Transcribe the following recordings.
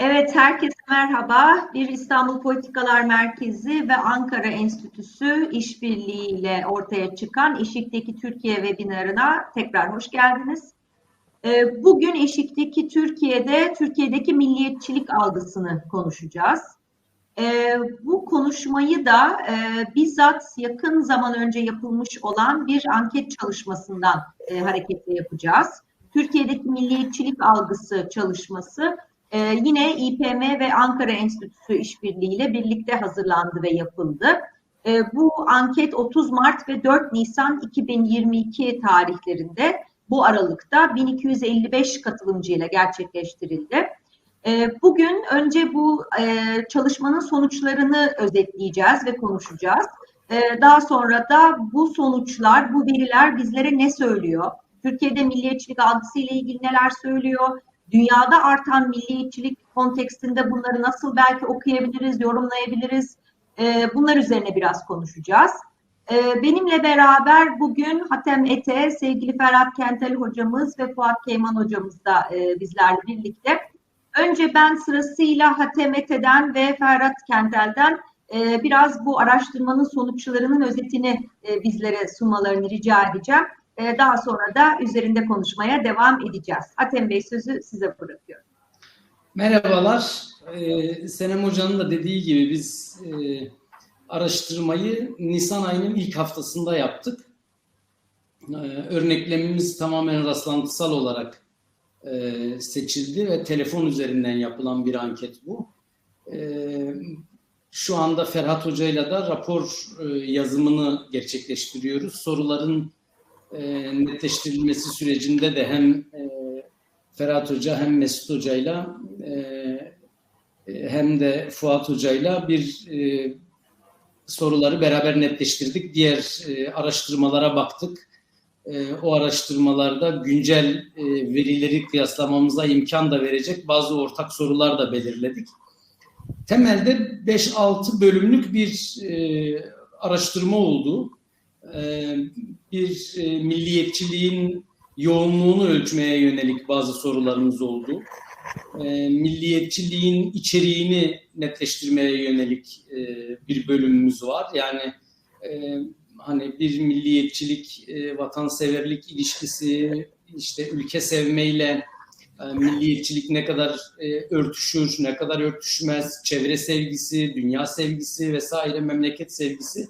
Evet, herkese merhaba. Bir İstanbul Politikalar Merkezi ve Ankara Enstitüsü işbirliğiyle ortaya çıkan Eşik'teki Türkiye webinarına tekrar hoş geldiniz. Ee, bugün Eşik'teki Türkiye'de, Türkiye'deki milliyetçilik algısını konuşacağız. Ee, bu konuşmayı da e, bizzat yakın zaman önce yapılmış olan bir anket çalışmasından e, hareketle yapacağız. Türkiye'deki milliyetçilik algısı çalışması e, yine İPM ve Ankara Enstitüsü işbirliğiyle birlikte hazırlandı ve yapıldı. E, bu anket 30 Mart ve 4 Nisan 2022 tarihlerinde bu aralıkta 1255 katılımcıyla gerçekleştirildi. E, bugün önce bu e, çalışmanın sonuçlarını özetleyeceğiz ve konuşacağız. Daha sonra da bu sonuçlar, bu veriler bizlere ne söylüyor? Türkiye'de milliyetçilik algısı ile ilgili neler söylüyor? Dünyada artan milliyetçilik kontekstinde bunları nasıl belki okuyabiliriz, yorumlayabiliriz? E, bunlar üzerine biraz konuşacağız. E, benimle beraber bugün Hatem Ete, sevgili Ferhat Kentel hocamız ve Fuat Keyman hocamız da e, bizlerle birlikte. Önce ben sırasıyla Hatem Ete'den ve Ferhat Kentel'den biraz bu araştırmanın sonuçlarının özetini bizlere sunmalarını rica edeceğim. Ee, daha sonra da üzerinde konuşmaya devam edeceğiz. Atem Bey sözü size bırakıyorum. Merhabalar. Ee, Senem Hoca'nın da dediği gibi biz e, araştırmayı Nisan ayının ilk haftasında yaptık. Ee, örneklemimiz tamamen rastlantısal olarak e, seçildi ve telefon üzerinden yapılan bir anket bu. Ee, şu anda Ferhat Hoca ile de rapor e, yazımını gerçekleştiriyoruz. Soruların e, netleştirilmesi sürecinde de hem e, Ferhat Hoca hem Mesut Hoca'yla e, e, hem de Fuat Hoca'yla bir e, soruları beraber netleştirdik. Diğer e, araştırmalara baktık. E, o araştırmalarda güncel e, verileri kıyaslamamıza imkan da verecek bazı ortak sorular da belirledik. Temelde 5-6 bölümlük bir e, araştırma oldu. E, bir e, milliyetçiliğin yoğunluğunu ölçmeye yönelik bazı sorularımız oldu. E, milliyetçiliğin içeriğini netleştirmeye yönelik bir bölümümüz var. Yani hani bir milliyetçilik, vatanseverlik ilişkisi, işte ülke sevmeyle milliyetçilik ne kadar örtüşür, ne kadar örtüşmez, çevre sevgisi, dünya sevgisi vesaire memleket sevgisi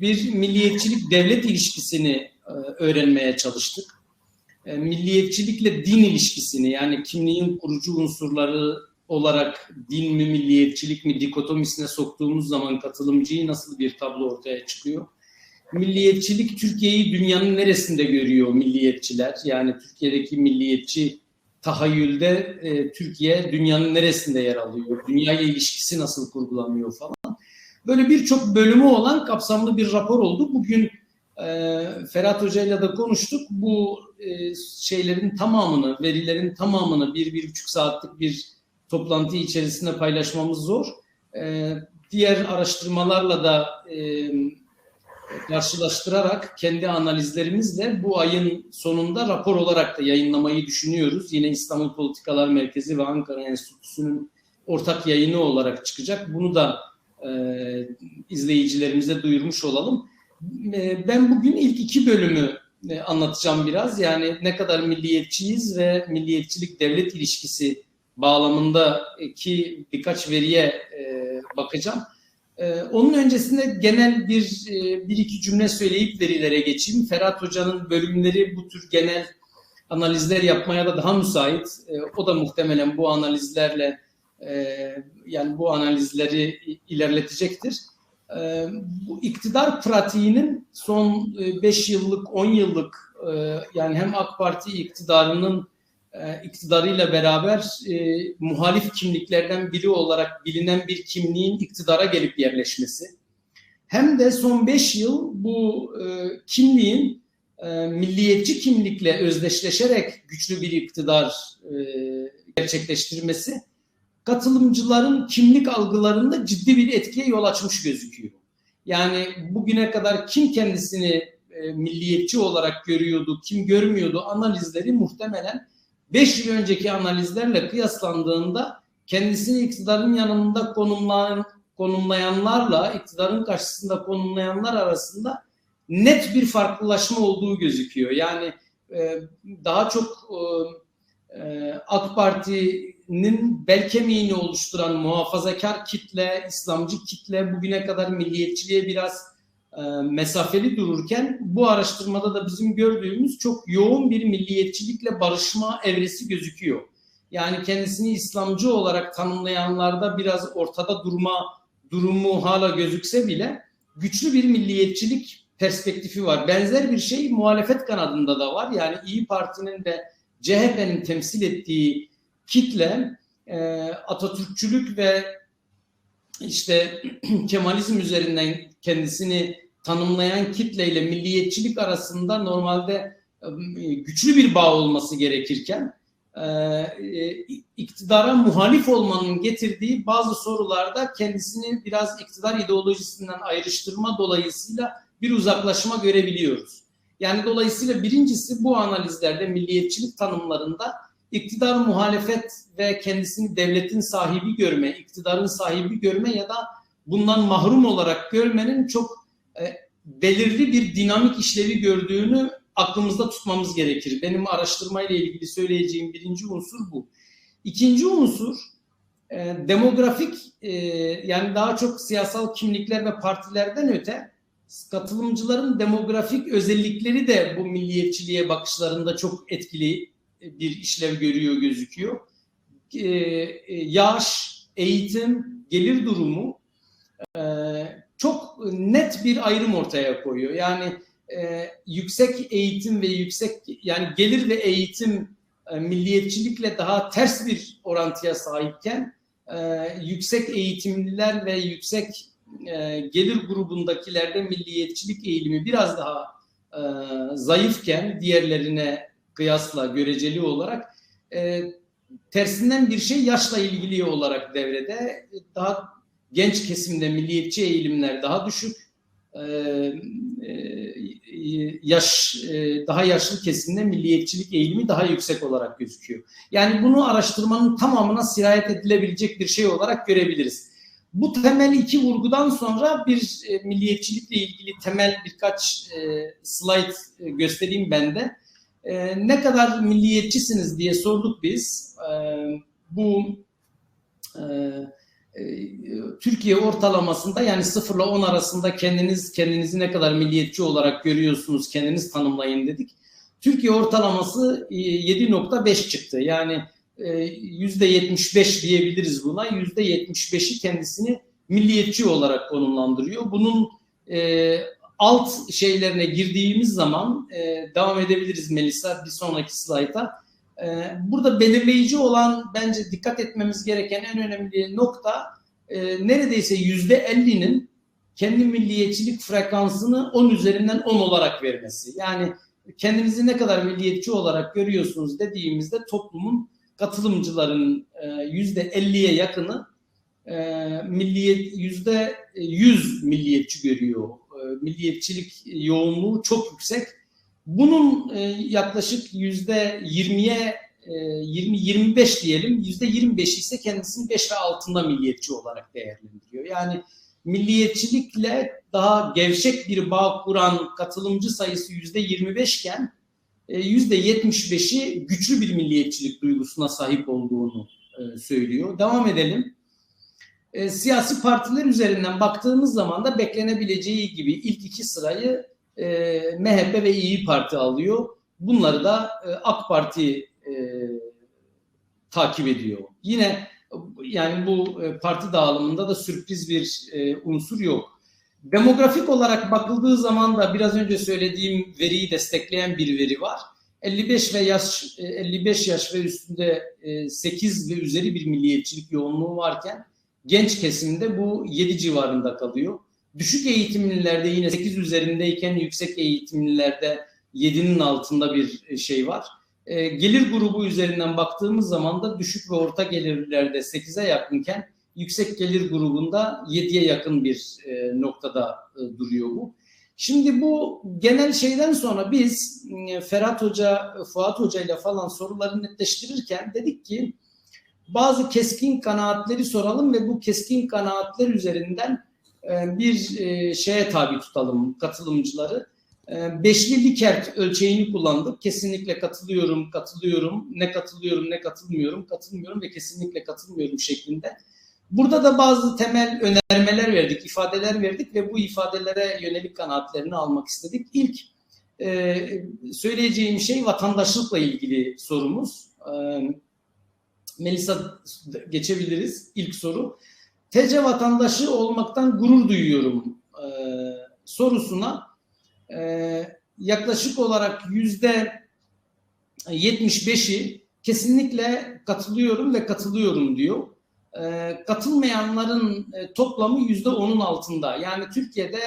bir milliyetçilik devlet ilişkisini e, öğrenmeye çalıştık. E, milliyetçilikle din ilişkisini yani kimliğin kurucu unsurları olarak din mi milliyetçilik mi dikotomisine soktuğumuz zaman katılımcıyı nasıl bir tablo ortaya çıkıyor? Milliyetçilik Türkiye'yi dünyanın neresinde görüyor milliyetçiler? Yani Türkiye'deki milliyetçi tahayyülde e, Türkiye dünyanın neresinde yer alıyor? Dünyaya ilişkisi nasıl kurgulanıyor falan. Böyle birçok bölümü olan kapsamlı bir rapor oldu. Bugün e, Ferhat Hoca ile de konuştuk. Bu e, şeylerin tamamını, verilerin tamamını bir, bir buçuk saatlik bir toplantı içerisinde paylaşmamız zor. E, diğer araştırmalarla da e, karşılaştırarak kendi analizlerimizle bu ayın sonunda rapor olarak da yayınlamayı düşünüyoruz. Yine İstanbul Politikalar Merkezi ve Ankara Enstitüsü'nün ortak yayını olarak çıkacak. Bunu da e, izleyicilerimize duyurmuş olalım. E, ben bugün ilk iki bölümü e, anlatacağım biraz. Yani ne kadar milliyetçiyiz ve milliyetçilik devlet ilişkisi bağlamındaki birkaç veriye e, bakacağım. E, onun öncesinde genel bir e, bir iki cümle söyleyip verilere geçeyim. Ferhat Hoca'nın bölümleri bu tür genel analizler yapmaya da daha müsait. E, o da muhtemelen bu analizlerle yani bu analizleri ilerletecektir. E, bu iktidar pratiğinin son 5 e, yıllık, 10 yıllık e, yani hem AK Parti iktidarının e, iktidarıyla beraber muhalif kimliklerden biri olarak bilinen bir kimliğin iktidara gelip yerleşmesi hem de son 5 yıl bu kimliğin milliyetçi kimlikle özdeşleşerek güçlü bir iktidar e, gerçekleştirmesi katılımcıların kimlik algılarında ciddi bir etkiye yol açmış gözüküyor. Yani bugüne kadar kim kendisini e, milliyetçi olarak görüyordu, kim görmüyordu analizleri muhtemelen 5 yıl önceki analizlerle kıyaslandığında kendisini iktidarın yanında konumlayan, konumlayanlarla iktidarın karşısında konumlayanlar arasında net bir farklılaşma olduğu gözüküyor. Yani e, daha çok e, e, AK Parti'nin bel kemiğini oluşturan muhafazakar kitle, İslamcı kitle bugüne kadar milliyetçiliğe biraz e, mesafeli dururken bu araştırmada da bizim gördüğümüz çok yoğun bir milliyetçilikle barışma evresi gözüküyor. Yani kendisini İslamcı olarak tanımlayanlarda biraz ortada durma durumu hala gözükse bile güçlü bir milliyetçilik perspektifi var. Benzer bir şey muhalefet kanadında da var. Yani İyi Parti'nin ve CHP'nin temsil ettiği kitle e, Atatürkçülük ve işte Kemalizm üzerinden kendisini tanımlayan kitleyle milliyetçilik arasında normalde e, güçlü bir bağ olması gerekirken e, iktidara muhalif olmanın getirdiği bazı sorularda kendisini biraz iktidar ideolojisinden ayrıştırma dolayısıyla bir uzaklaşma görebiliyoruz. Yani dolayısıyla birincisi bu analizlerde milliyetçilik tanımlarında iktidar muhalefet ve kendisini devletin sahibi görme, iktidarın sahibi görme ya da bundan mahrum olarak görmenin çok e, belirli bir dinamik işlevi gördüğünü aklımızda tutmamız gerekir. Benim araştırmayla ilgili söyleyeceğim birinci unsur bu. İkinci unsur e, demografik e, yani daha çok siyasal kimlikler ve partilerden öte katılımcıların demografik özellikleri de bu milliyetçiliğe bakışlarında çok etkili bir işlev görüyor gözüküyor. E, yaş, eğitim, gelir durumu e, çok net bir ayrım ortaya koyuyor. Yani e, yüksek eğitim ve yüksek yani gelir ve eğitim e, milliyetçilikle daha ters bir orantıya sahipken e, yüksek eğitimliler ve yüksek e, gelir grubundakilerde milliyetçilik eğilimi biraz daha e, zayıfken diğerlerine kıyasla göreceli olarak e, tersinden bir şey yaşla ilgili olarak devrede daha genç kesimde milliyetçi eğilimler daha düşük e, e, yaş e, daha yaşlı kesimde milliyetçilik eğilimi daha yüksek olarak gözüküyor. Yani bunu araştırmanın tamamına sirayet edilebilecek bir şey olarak görebiliriz. Bu temel iki vurgudan sonra bir e, milliyetçilikle ilgili temel birkaç e, slide e, göstereyim ben de. E, ne kadar milliyetçisiniz diye sorduk biz. E, bu e, e, Türkiye ortalamasında yani 0 ile 10 arasında kendiniz kendinizi ne kadar milliyetçi olarak görüyorsunuz kendiniz tanımlayın dedik. Türkiye ortalaması 7.5 e, çıktı. Yani %75 e, diyebiliriz buna. %75'i kendisini milliyetçi olarak konumlandırıyor. Bunun alt şeylerine girdiğimiz zaman devam edebiliriz Melisa bir sonraki slayta ee, burada belirleyici olan bence dikkat etmemiz gereken en önemli nokta e, neredeyse yüzde 50'nin kendi milliyetçilik frekansını 10 üzerinden 10 olarak vermesi. Yani kendinizi ne kadar milliyetçi olarak görüyorsunuz dediğimizde toplumun katılımcıların e, yüzde 50'ye yakını e, milliyet yüzde 100 milliyetçi görüyor. Milliyetçilik yoğunluğu çok yüksek bunun e, yaklaşık yüzde 20'ye 20-25 e, diyelim yüzde 25 ise kendisini 5 ve altında milliyetçi olarak değerlendiriyor. Yani milliyetçilikle daha gevşek bir bağ kuran katılımcı sayısı yüzde 25 iken e, yüzde 75'i güçlü bir milliyetçilik duygusuna sahip olduğunu söylüyor. Devam edelim. Siyasi partiler üzerinden baktığımız zaman da beklenebileceği gibi ilk iki sırayı e, MHP ve İyi Parti alıyor. Bunları da e, AK Parti e, takip ediyor. Yine yani bu e, parti dağılımında da sürpriz bir e, unsur yok. Demografik olarak bakıldığı zaman da biraz önce söylediğim veriyi destekleyen bir veri var. 55 ve yaş 55 e, yaş ve üstünde 8 e, ve üzeri bir milliyetçilik yoğunluğu varken genç kesimde bu 7 civarında kalıyor. Düşük eğitimlilerde yine 8 üzerindeyken yüksek eğitimlilerde 7'nin altında bir e, şey var. E, gelir grubu üzerinden baktığımız zaman da düşük ve orta gelirlerde 8'e yakınken yüksek gelir grubunda 7'ye yakın bir e, noktada e, duruyor bu. Şimdi bu genel şeyden sonra biz e, Ferhat Hoca, Fuat Hoca ile falan soruları netleştirirken dedik ki bazı keskin kanaatleri soralım ve bu keskin kanaatler üzerinden e, bir e, şeye tabi tutalım katılımcıları. E, beşli Likert ölçeğini kullandık. Kesinlikle katılıyorum, katılıyorum, ne katılıyorum, ne katılmıyorum, katılmıyorum ve kesinlikle katılmıyorum şeklinde. Burada da bazı temel önermeler verdik, ifadeler verdik ve bu ifadelere yönelik kanaatlerini almak istedik. İlk söyleyeceğim şey vatandaşlıkla ilgili sorumuz. Melisa geçebiliriz. İlk soru. TC vatandaşı olmaktan gurur duyuyorum e, sorusuna e, yaklaşık olarak yüzde 75'i kesinlikle katılıyorum ve katılıyorum diyor. E, katılmayanların e, toplamı yüzde 10'un altında. Yani Türkiye'de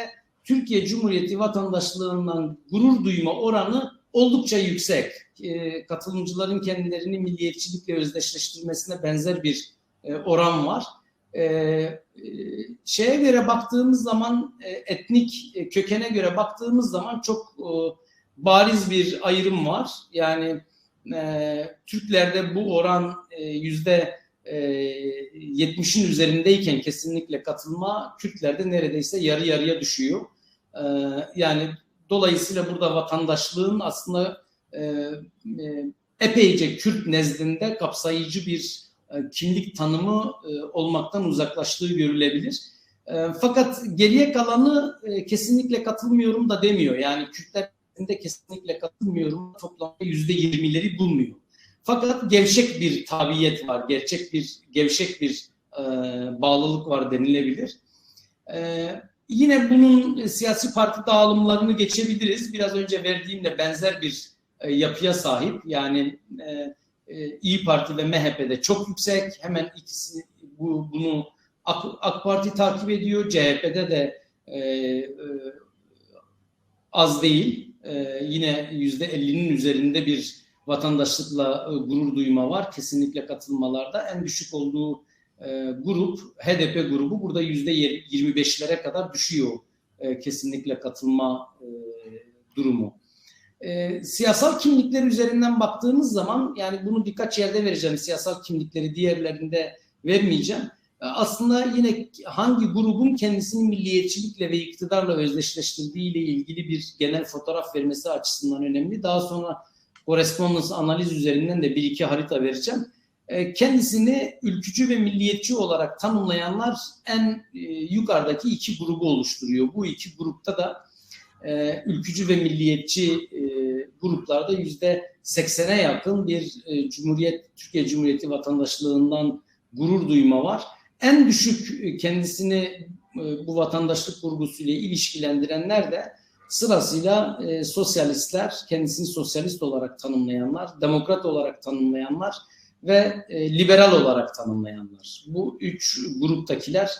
Türkiye Cumhuriyeti vatandaşlığından gurur duyma oranı oldukça yüksek. E, katılımcıların kendilerini milliyetçilikle özdeşleştirmesine benzer bir e, oran var. E, e, şeye göre baktığımız zaman e, etnik e, kökene göre baktığımız zaman çok e, bariz bir ayrım var. Yani e, Türklerde bu oran e, yüzde 70'in e, üzerindeyken kesinlikle katılma Kürtlerde neredeyse yarı yarıya düşüyor. E, yani dolayısıyla burada vatandaşlığın aslında e, epeyce Kürt nezdinde kapsayıcı bir kimlik tanımı olmaktan uzaklaştığı görülebilir. Fakat geriye kalanı kesinlikle katılmıyorum da demiyor. Yani Kürtler de kesinlikle katılmıyorum. Toplamda yüzde yirmileri bulmuyor. Fakat gevşek bir tabiyet var, gerçek bir gevşek bir e, bağlılık var denilebilir. E, yine bunun siyasi parti dağılımlarını geçebiliriz. Biraz önce verdiğimde benzer bir e, yapıya sahip. Yani e, e, İyi Parti ve MHP'de çok yüksek. Hemen ikisi bu, bunu AK, AK Parti takip ediyor. CHP'de de e, e, az değil. E, yine yüzde 50'nin üzerinde bir vatandaşlıkla e, gurur duyma var. Kesinlikle katılmalarda en düşük olduğu e, grup HDP grubu burada yüzde 25'lere kadar düşüyor e, kesinlikle katılma e, durumu. E, siyasal kimlikler üzerinden baktığımız zaman yani bunu birkaç yerde vereceğim siyasal kimlikleri diğerlerinde vermeyeceğim. E, aslında yine hangi grubun kendisini milliyetçilikle ve iktidarla özdeşleştirdiği ile ilgili bir genel fotoğraf vermesi açısından önemli. Daha sonra correspondence analiz üzerinden de bir iki harita vereceğim. E, kendisini ülkücü ve milliyetçi olarak tanımlayanlar en e, yukarıdaki iki grubu oluşturuyor. Bu iki grupta da e, ülkücü ve milliyetçi gruplarda yüzde seksene yakın bir Cumhuriyet Türkiye Cumhuriyeti vatandaşlığından gurur duyma var. En düşük kendisini bu vatandaşlık vurgusuyla ilişkilendirenler de Sırasıyla sosyalistler, kendisini sosyalist olarak tanımlayanlar, demokrat olarak tanımlayanlar ve e, liberal olarak tanımlayanlar. Bu üç gruptakiler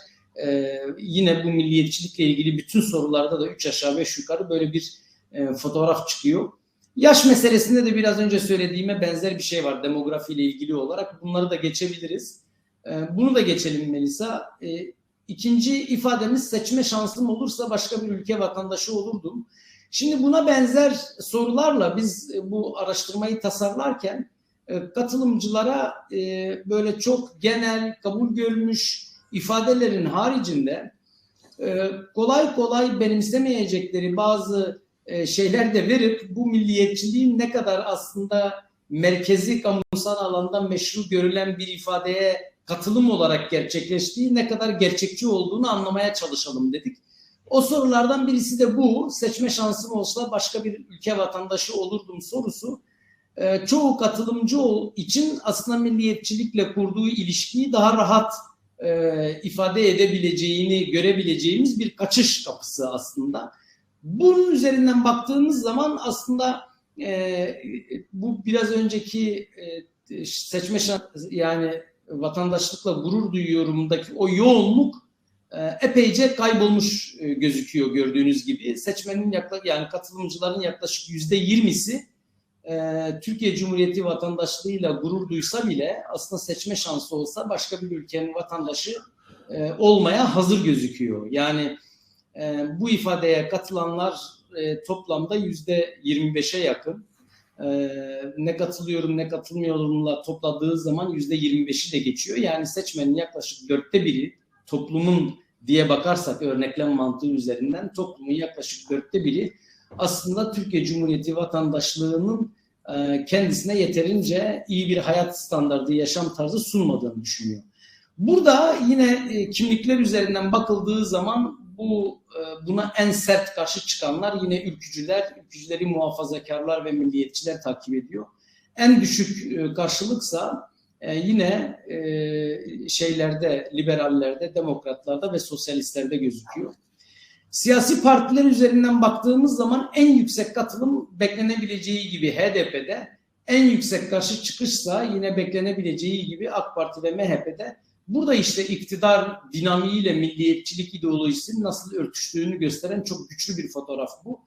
e, yine bu milliyetçilikle ilgili bütün sorularda da üç aşağı beş yukarı böyle bir e, fotoğraf çıkıyor. Yaş meselesinde de biraz önce söylediğime benzer bir şey var demografiyle ilgili olarak. Bunları da geçebiliriz. E, bunu da geçelim Melisa. E, İkinci ifademiz seçme şansım olursa başka bir ülke vatandaşı olurdum. Şimdi buna benzer sorularla biz bu araştırmayı tasarlarken katılımcılara e, böyle çok genel kabul görmüş ifadelerin haricinde kolay kolay benimsemeyecekleri bazı şeyler de verip bu milliyetçiliğin ne kadar aslında merkezi kamusal alanda meşru görülen bir ifadeye katılım olarak gerçekleştiği ne kadar gerçekçi olduğunu anlamaya çalışalım dedik. O sorulardan birisi de bu. Seçme şansım olsa başka bir ülke vatandaşı olurdum sorusu. Ee, çoğu katılımcı için aslında milliyetçilikle kurduğu ilişkiyi daha rahat e, ifade edebileceğini görebileceğimiz bir kaçış kapısı aslında. Bunun üzerinden baktığımız zaman aslında e, bu biraz önceki e, seçme yani vatandaşlıkla gurur duyuyorumdaki o yoğunluk e, epeyce kaybolmuş e, gözüküyor gördüğünüz gibi. Seçmenin yaklaşık yani katılımcıların yaklaşık yüzde yirmisi e, Türkiye Cumhuriyeti vatandaşlığıyla gurur duysa bile aslında seçme şansı olsa başka bir ülkenin vatandaşı olmaya hazır gözüküyor. Yani bu ifadeye katılanlar toplamda yüzde 25'e yakın. e, ne katılıyorum ne katılmıyorumla topladığı zaman yüzde 25'i de geçiyor. Yani seçmenin yaklaşık dörtte biri toplumun diye bakarsak örneklem mantığı üzerinden toplumun yaklaşık dörtte biri aslında Türkiye Cumhuriyeti vatandaşlığının e, kendisine yeterince iyi bir hayat standardı, yaşam tarzı sunmadığını düşünüyor. Burada yine e, kimlikler üzerinden bakıldığı zaman bu e, buna en sert karşı çıkanlar yine ülkücüler, ülkücüleri muhafazakarlar ve milliyetçiler takip ediyor. En düşük e, karşılıksa yine şeylerde, liberallerde, demokratlarda ve sosyalistlerde gözüküyor. Siyasi partiler üzerinden baktığımız zaman en yüksek katılım beklenebileceği gibi HDP'de, en yüksek karşı çıkışsa yine beklenebileceği gibi AK Parti ve MHP'de Burada işte iktidar dinamiğiyle milliyetçilik ideolojisinin nasıl örtüştüğünü gösteren çok güçlü bir fotoğraf bu.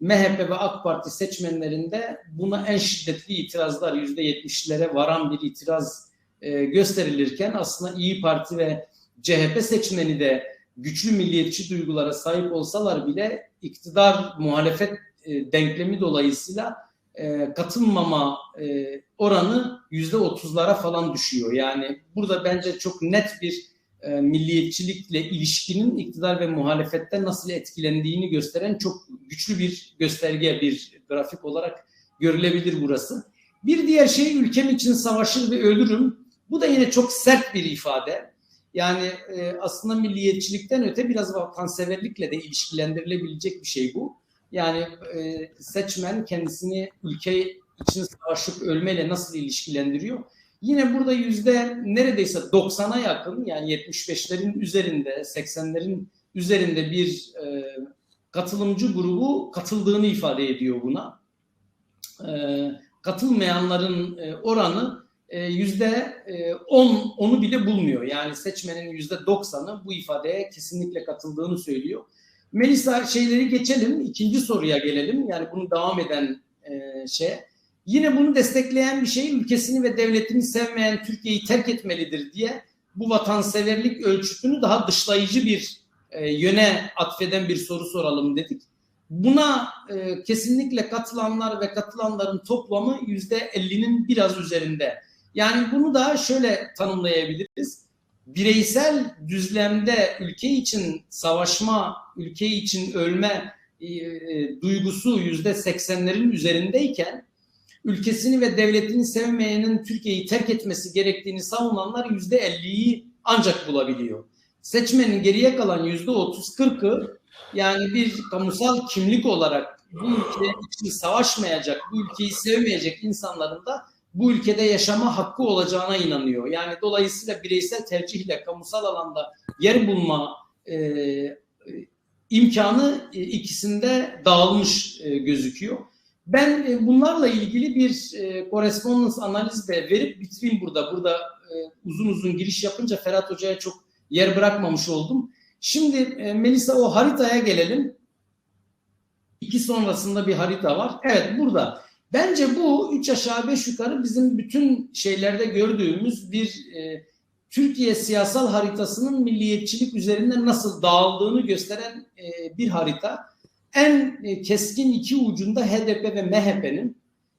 MHP ve AK Parti seçmenlerinde buna en şiddetli itirazlar %70'lere varan bir itiraz e, gösterilirken aslında İyi Parti ve CHP seçmeni de güçlü milliyetçi duygulara sahip olsalar bile iktidar muhalefet e, denklemi dolayısıyla e, katılmama e, oranı yüzde otuzlara falan düşüyor. Yani burada bence çok net bir e, milliyetçilikle ilişkinin iktidar ve muhalefette nasıl etkilendiğini gösteren çok güçlü bir gösterge, bir grafik olarak görülebilir burası. Bir diğer şey ülkem için savaşır ve ölürüm. Bu da yine çok sert bir ifade. Yani e, aslında milliyetçilikten öte biraz vatanseverlikle de ilişkilendirilebilecek bir şey bu. Yani e, seçmen kendisini ülke için savaşıp ölmeyle nasıl ilişkilendiriyor? Yine burada yüzde neredeyse 90'a yakın yani 75'lerin üzerinde 80'lerin üzerinde bir e, katılımcı grubu katıldığını ifade ediyor buna. E, katılmayanların e, oranı yüzde 10 e, onu bile bulmuyor. Yani seçmenin yüzde 90'ı bu ifadeye kesinlikle katıldığını söylüyor. Melisa şeyleri geçelim. ikinci soruya gelelim. Yani bunu devam eden e, şey. Yine bunu destekleyen bir şey ülkesini ve devletini sevmeyen Türkiye'yi terk etmelidir diye bu vatanseverlik ölçütünü daha dışlayıcı bir e, yöne atfeden bir soru soralım dedik. Buna e, kesinlikle katılanlar ve katılanların toplamı yüzde 50'nin biraz üzerinde. Yani bunu da şöyle tanımlayabiliriz bireysel düzlemde ülke için savaşma, ülke için ölme e, e, duygusu yüzde seksenlerin üzerindeyken ülkesini ve devletini sevmeyenin Türkiye'yi terk etmesi gerektiğini savunanlar yüzde elliyi ancak bulabiliyor. Seçmenin geriye kalan yüzde otuz kırkı yani bir kamusal kimlik olarak bu ülke için savaşmayacak, bu ülkeyi sevmeyecek insanların da bu ülkede yaşama hakkı olacağına inanıyor. Yani dolayısıyla bireysel tercihle kamusal alanda yer bulma e, imkanı e, ikisinde dağılmış e, gözüküyor. Ben e, bunlarla ilgili bir e, correspondence analiz de verip bitireyim burada. Burada e, uzun uzun giriş yapınca Ferhat Hoca'ya çok yer bırakmamış oldum. Şimdi e, Melisa o haritaya gelelim. İki sonrasında bir harita var. Evet burada Bence bu üç aşağı beş yukarı bizim bütün şeylerde gördüğümüz bir e, Türkiye siyasal haritasının milliyetçilik üzerinden nasıl dağıldığını gösteren e, bir harita. En e, keskin iki ucunda HDP ve MHP'nin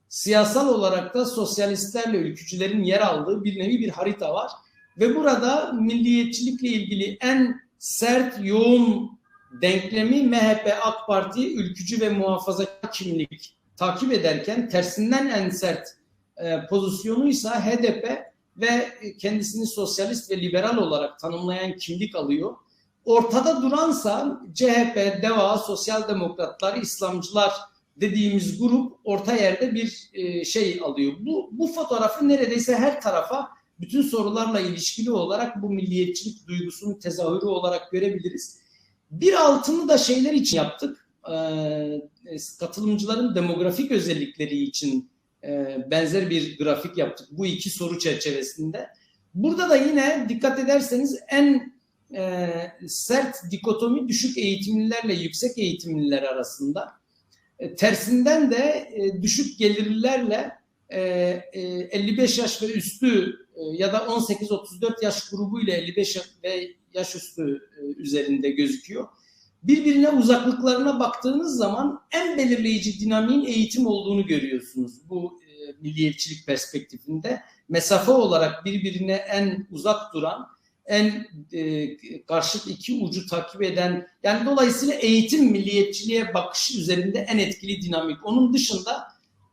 siyasal olarak da sosyalistlerle ülkücülerin yer aldığı bir nevi bir harita var. Ve burada milliyetçilikle ilgili en sert, yoğun denklemi MHP, AK Parti, ülkücü ve muhafaza kimlik takip ederken tersinden en sert e, pozisyonuysa HDP ve kendisini sosyalist ve liberal olarak tanımlayan kimlik alıyor. Ortada duransa CHP, DEVA, Sosyal Demokratlar, İslamcılar dediğimiz grup orta yerde bir e, şey alıyor. Bu, bu fotoğrafı neredeyse her tarafa bütün sorularla ilişkili olarak bu milliyetçilik duygusunun tezahürü olarak görebiliriz. Bir altını da şeyler için yaptık katılımcıların demografik özellikleri için benzer bir grafik yaptık bu iki soru çerçevesinde. Burada da yine dikkat ederseniz en sert dikotomi düşük eğitimlilerle yüksek eğitimliler arasında. E, tersinden de e, düşük gelirlilerle e, e, 55 yaş ve üstü ya da 18-34 yaş grubu ile 55 ve yaş üstü üzerinde gözüküyor. Birbirine uzaklıklarına baktığınız zaman en belirleyici dinamiğin eğitim olduğunu görüyorsunuz bu e, milliyetçilik perspektifinde. Mesafe olarak birbirine en uzak duran, en e, karşıt iki ucu takip eden, yani dolayısıyla eğitim milliyetçiliğe bakış üzerinde en etkili dinamik. Onun dışında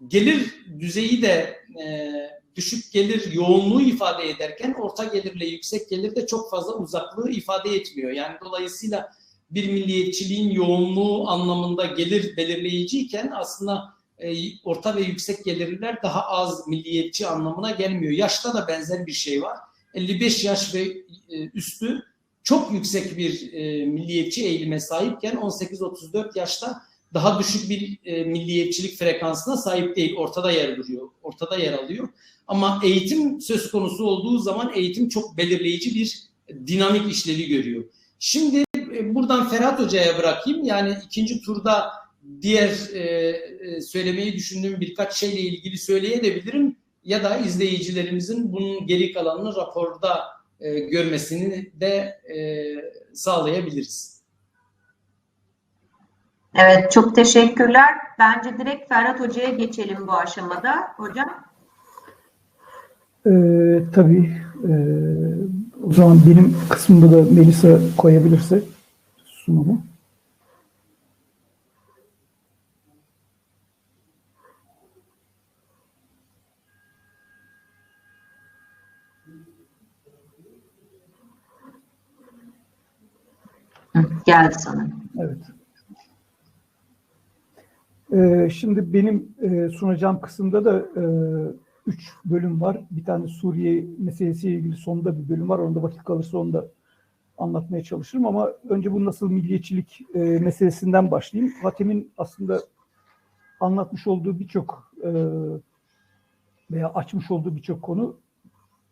gelir düzeyi de e, düşük gelir yoğunluğu ifade ederken orta gelirle yüksek gelir de çok fazla uzaklığı ifade etmiyor. Yani dolayısıyla bir milliyetçiliğin yoğunluğu anlamında gelir belirleyiciyken aslında e, orta ve yüksek gelirliler daha az milliyetçi anlamına gelmiyor. Yaşta da benzer bir şey var. 55 yaş ve e, üstü çok yüksek bir e, milliyetçi eğilime sahipken 18-34 yaşta daha düşük bir milliyetçilik frekansına sahip değil. Ortada yer duruyor. Ortada yer alıyor. Ama eğitim söz konusu olduğu zaman eğitim çok belirleyici bir dinamik işlevi görüyor. Şimdi buradan Ferhat Hoca'ya bırakayım. Yani ikinci turda diğer e, e, söylemeyi düşündüğüm birkaç şeyle ilgili söyleyebilirim. Ya da izleyicilerimizin bunun geri kalanını raporda e, görmesini de e, sağlayabiliriz. Evet, çok teşekkürler. Bence direkt Ferhat Hoca'ya geçelim bu aşamada. Hocam. Ee, tabii. Ee, o zaman benim kısmımda da Melisa koyabilirse sunumu. Hı, geldi sanırım. Evet. Ee, şimdi benim e, sunacağım kısımda da e, üç bölüm var. Bir tane Suriye meselesiyle ilgili sonunda bir bölüm var. Onda vakit kalırsa onu da anlatmaya çalışırım ama önce bu nasıl milliyetçilik e, meselesinden başlayayım. Hatem'in aslında anlatmış olduğu birçok e, veya açmış olduğu birçok konu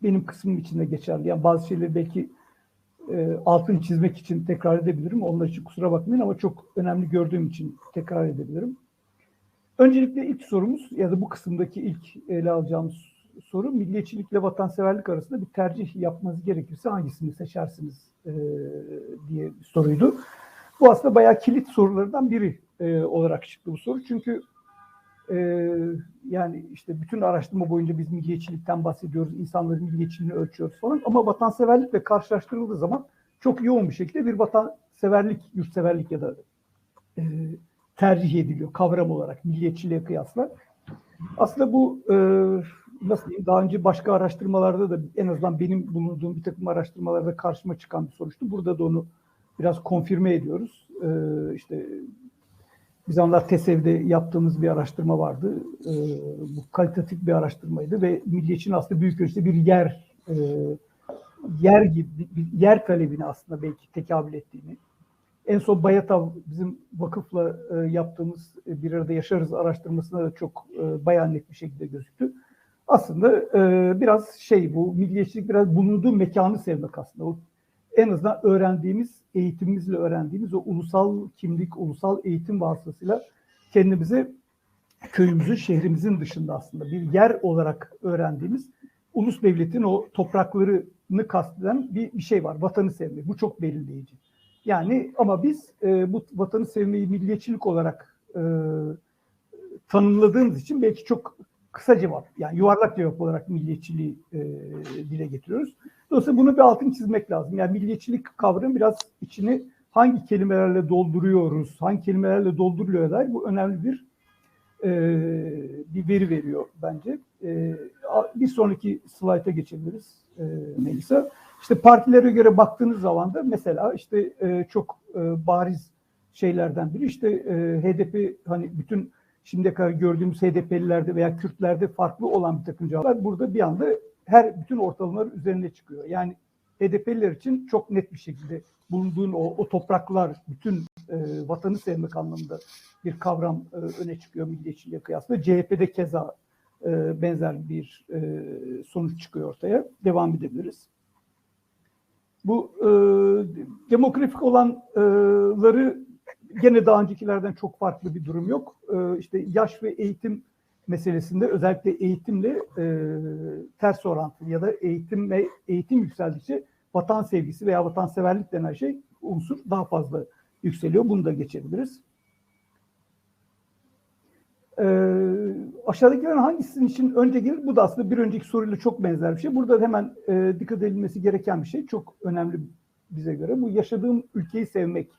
benim kısmım içinde geçerli. Yani bazı şeyleri belki e, altını çizmek için tekrar edebilirim. Onlar için kusura bakmayın ama çok önemli gördüğüm için tekrar edebilirim. Öncelikle ilk sorumuz ya da bu kısımdaki ilk ele alacağımız soru milliyetçilikle vatanseverlik arasında bir tercih yapmanız gerekirse hangisini seçersiniz e, diye bir soruydu. Bu aslında bayağı kilit sorulardan biri e, olarak çıktı bu soru. Çünkü e, yani işte bütün araştırma boyunca biz milliyetçilikten bahsediyoruz, insanların milliyetçiliğini ölçüyoruz falan ama vatanseverlikle karşılaştırıldığı zaman çok yoğun bir şekilde bir vatanseverlik, yurtseverlik ya da e, tercih ediliyor kavram olarak milliyetçiliğe kıyasla. Aslında bu e, nasıl diyeyim daha önce başka araştırmalarda da en azından benim bulunduğum bir takım araştırmalarda karşıma çıkan bir soruştu. Burada da onu biraz konfirme ediyoruz. E, işte biz onlar TESEV'de yaptığımız bir araştırma vardı. E, bu kalitatif bir araştırmaydı ve milliyetçinin aslında büyük ölçüde bir yer e, yer gibi bir yer talebini aslında belki tekabül ettiğini en son Bayatav bizim vakıfla e, yaptığımız e, bir arada yaşarız araştırmasında da çok e, bayağı net bir şekilde gözüktü. Aslında e, biraz şey bu milliyetçilik biraz bulunduğu mekanı sevmek aslında. O, en azından öğrendiğimiz, eğitimimizle öğrendiğimiz o ulusal kimlik, ulusal eğitim vasıtasıyla kendimize köyümüzün, şehrimizin dışında aslında bir yer olarak öğrendiğimiz ulus devletin o topraklarını kasteden bir, bir şey var. Vatanı sevmek. Bu çok belirleyici. Yani ama biz e, bu vatanı sevmeyi milliyetçilik olarak e, tanımladığımız için belki çok kısa cevap, yani yuvarlak cevap olarak milliyetçiliği e, dile getiriyoruz. Dolayısıyla bunu bir altın çizmek lazım. Yani milliyetçilik kavramı biraz içini hangi kelimelerle dolduruyoruz, hangi kelimelerle dolduruluyor dair bu önemli bir e, bir veri veriyor bence. E, bir sonraki slayta geçebiliriz e, Melisa. İşte partilere göre baktığınız zaman da mesela işte e, çok e, bariz şeylerden biri işte e, HDP hani bütün şimdiye kadar gördüğümüz HDP'lilerde veya Kürtlerde farklı olan bir takım cevaplar burada bir anda her bütün ortalamalar üzerine çıkıyor. Yani HDP'liler için çok net bir şekilde bulunduğun o, o topraklar bütün e, vatanı sevmek anlamında bir kavram e, öne çıkıyor milliyetçiliğe kıyasla. CHP'de keza e, benzer bir e, sonuç çıkıyor ortaya. Devam edebiliriz. Bu e, demografik olanları gene daha öncekilerden çok farklı bir durum yok. E, işte yaş ve eğitim meselesinde özellikle eğitimle e, ters orantılı ya da eğitim ve eğitim yükseldikçe vatan sevgisi veya vatanseverlik denen şey unsur daha fazla yükseliyor. Bunu da geçebiliriz. Ee, aşağıdakilerin hangisinin için önce gelir? Bu da aslında bir önceki soruyla çok benzer bir şey. Burada hemen e, dikkat edilmesi gereken bir şey. Çok önemli bize göre. Bu yaşadığım ülkeyi sevmek.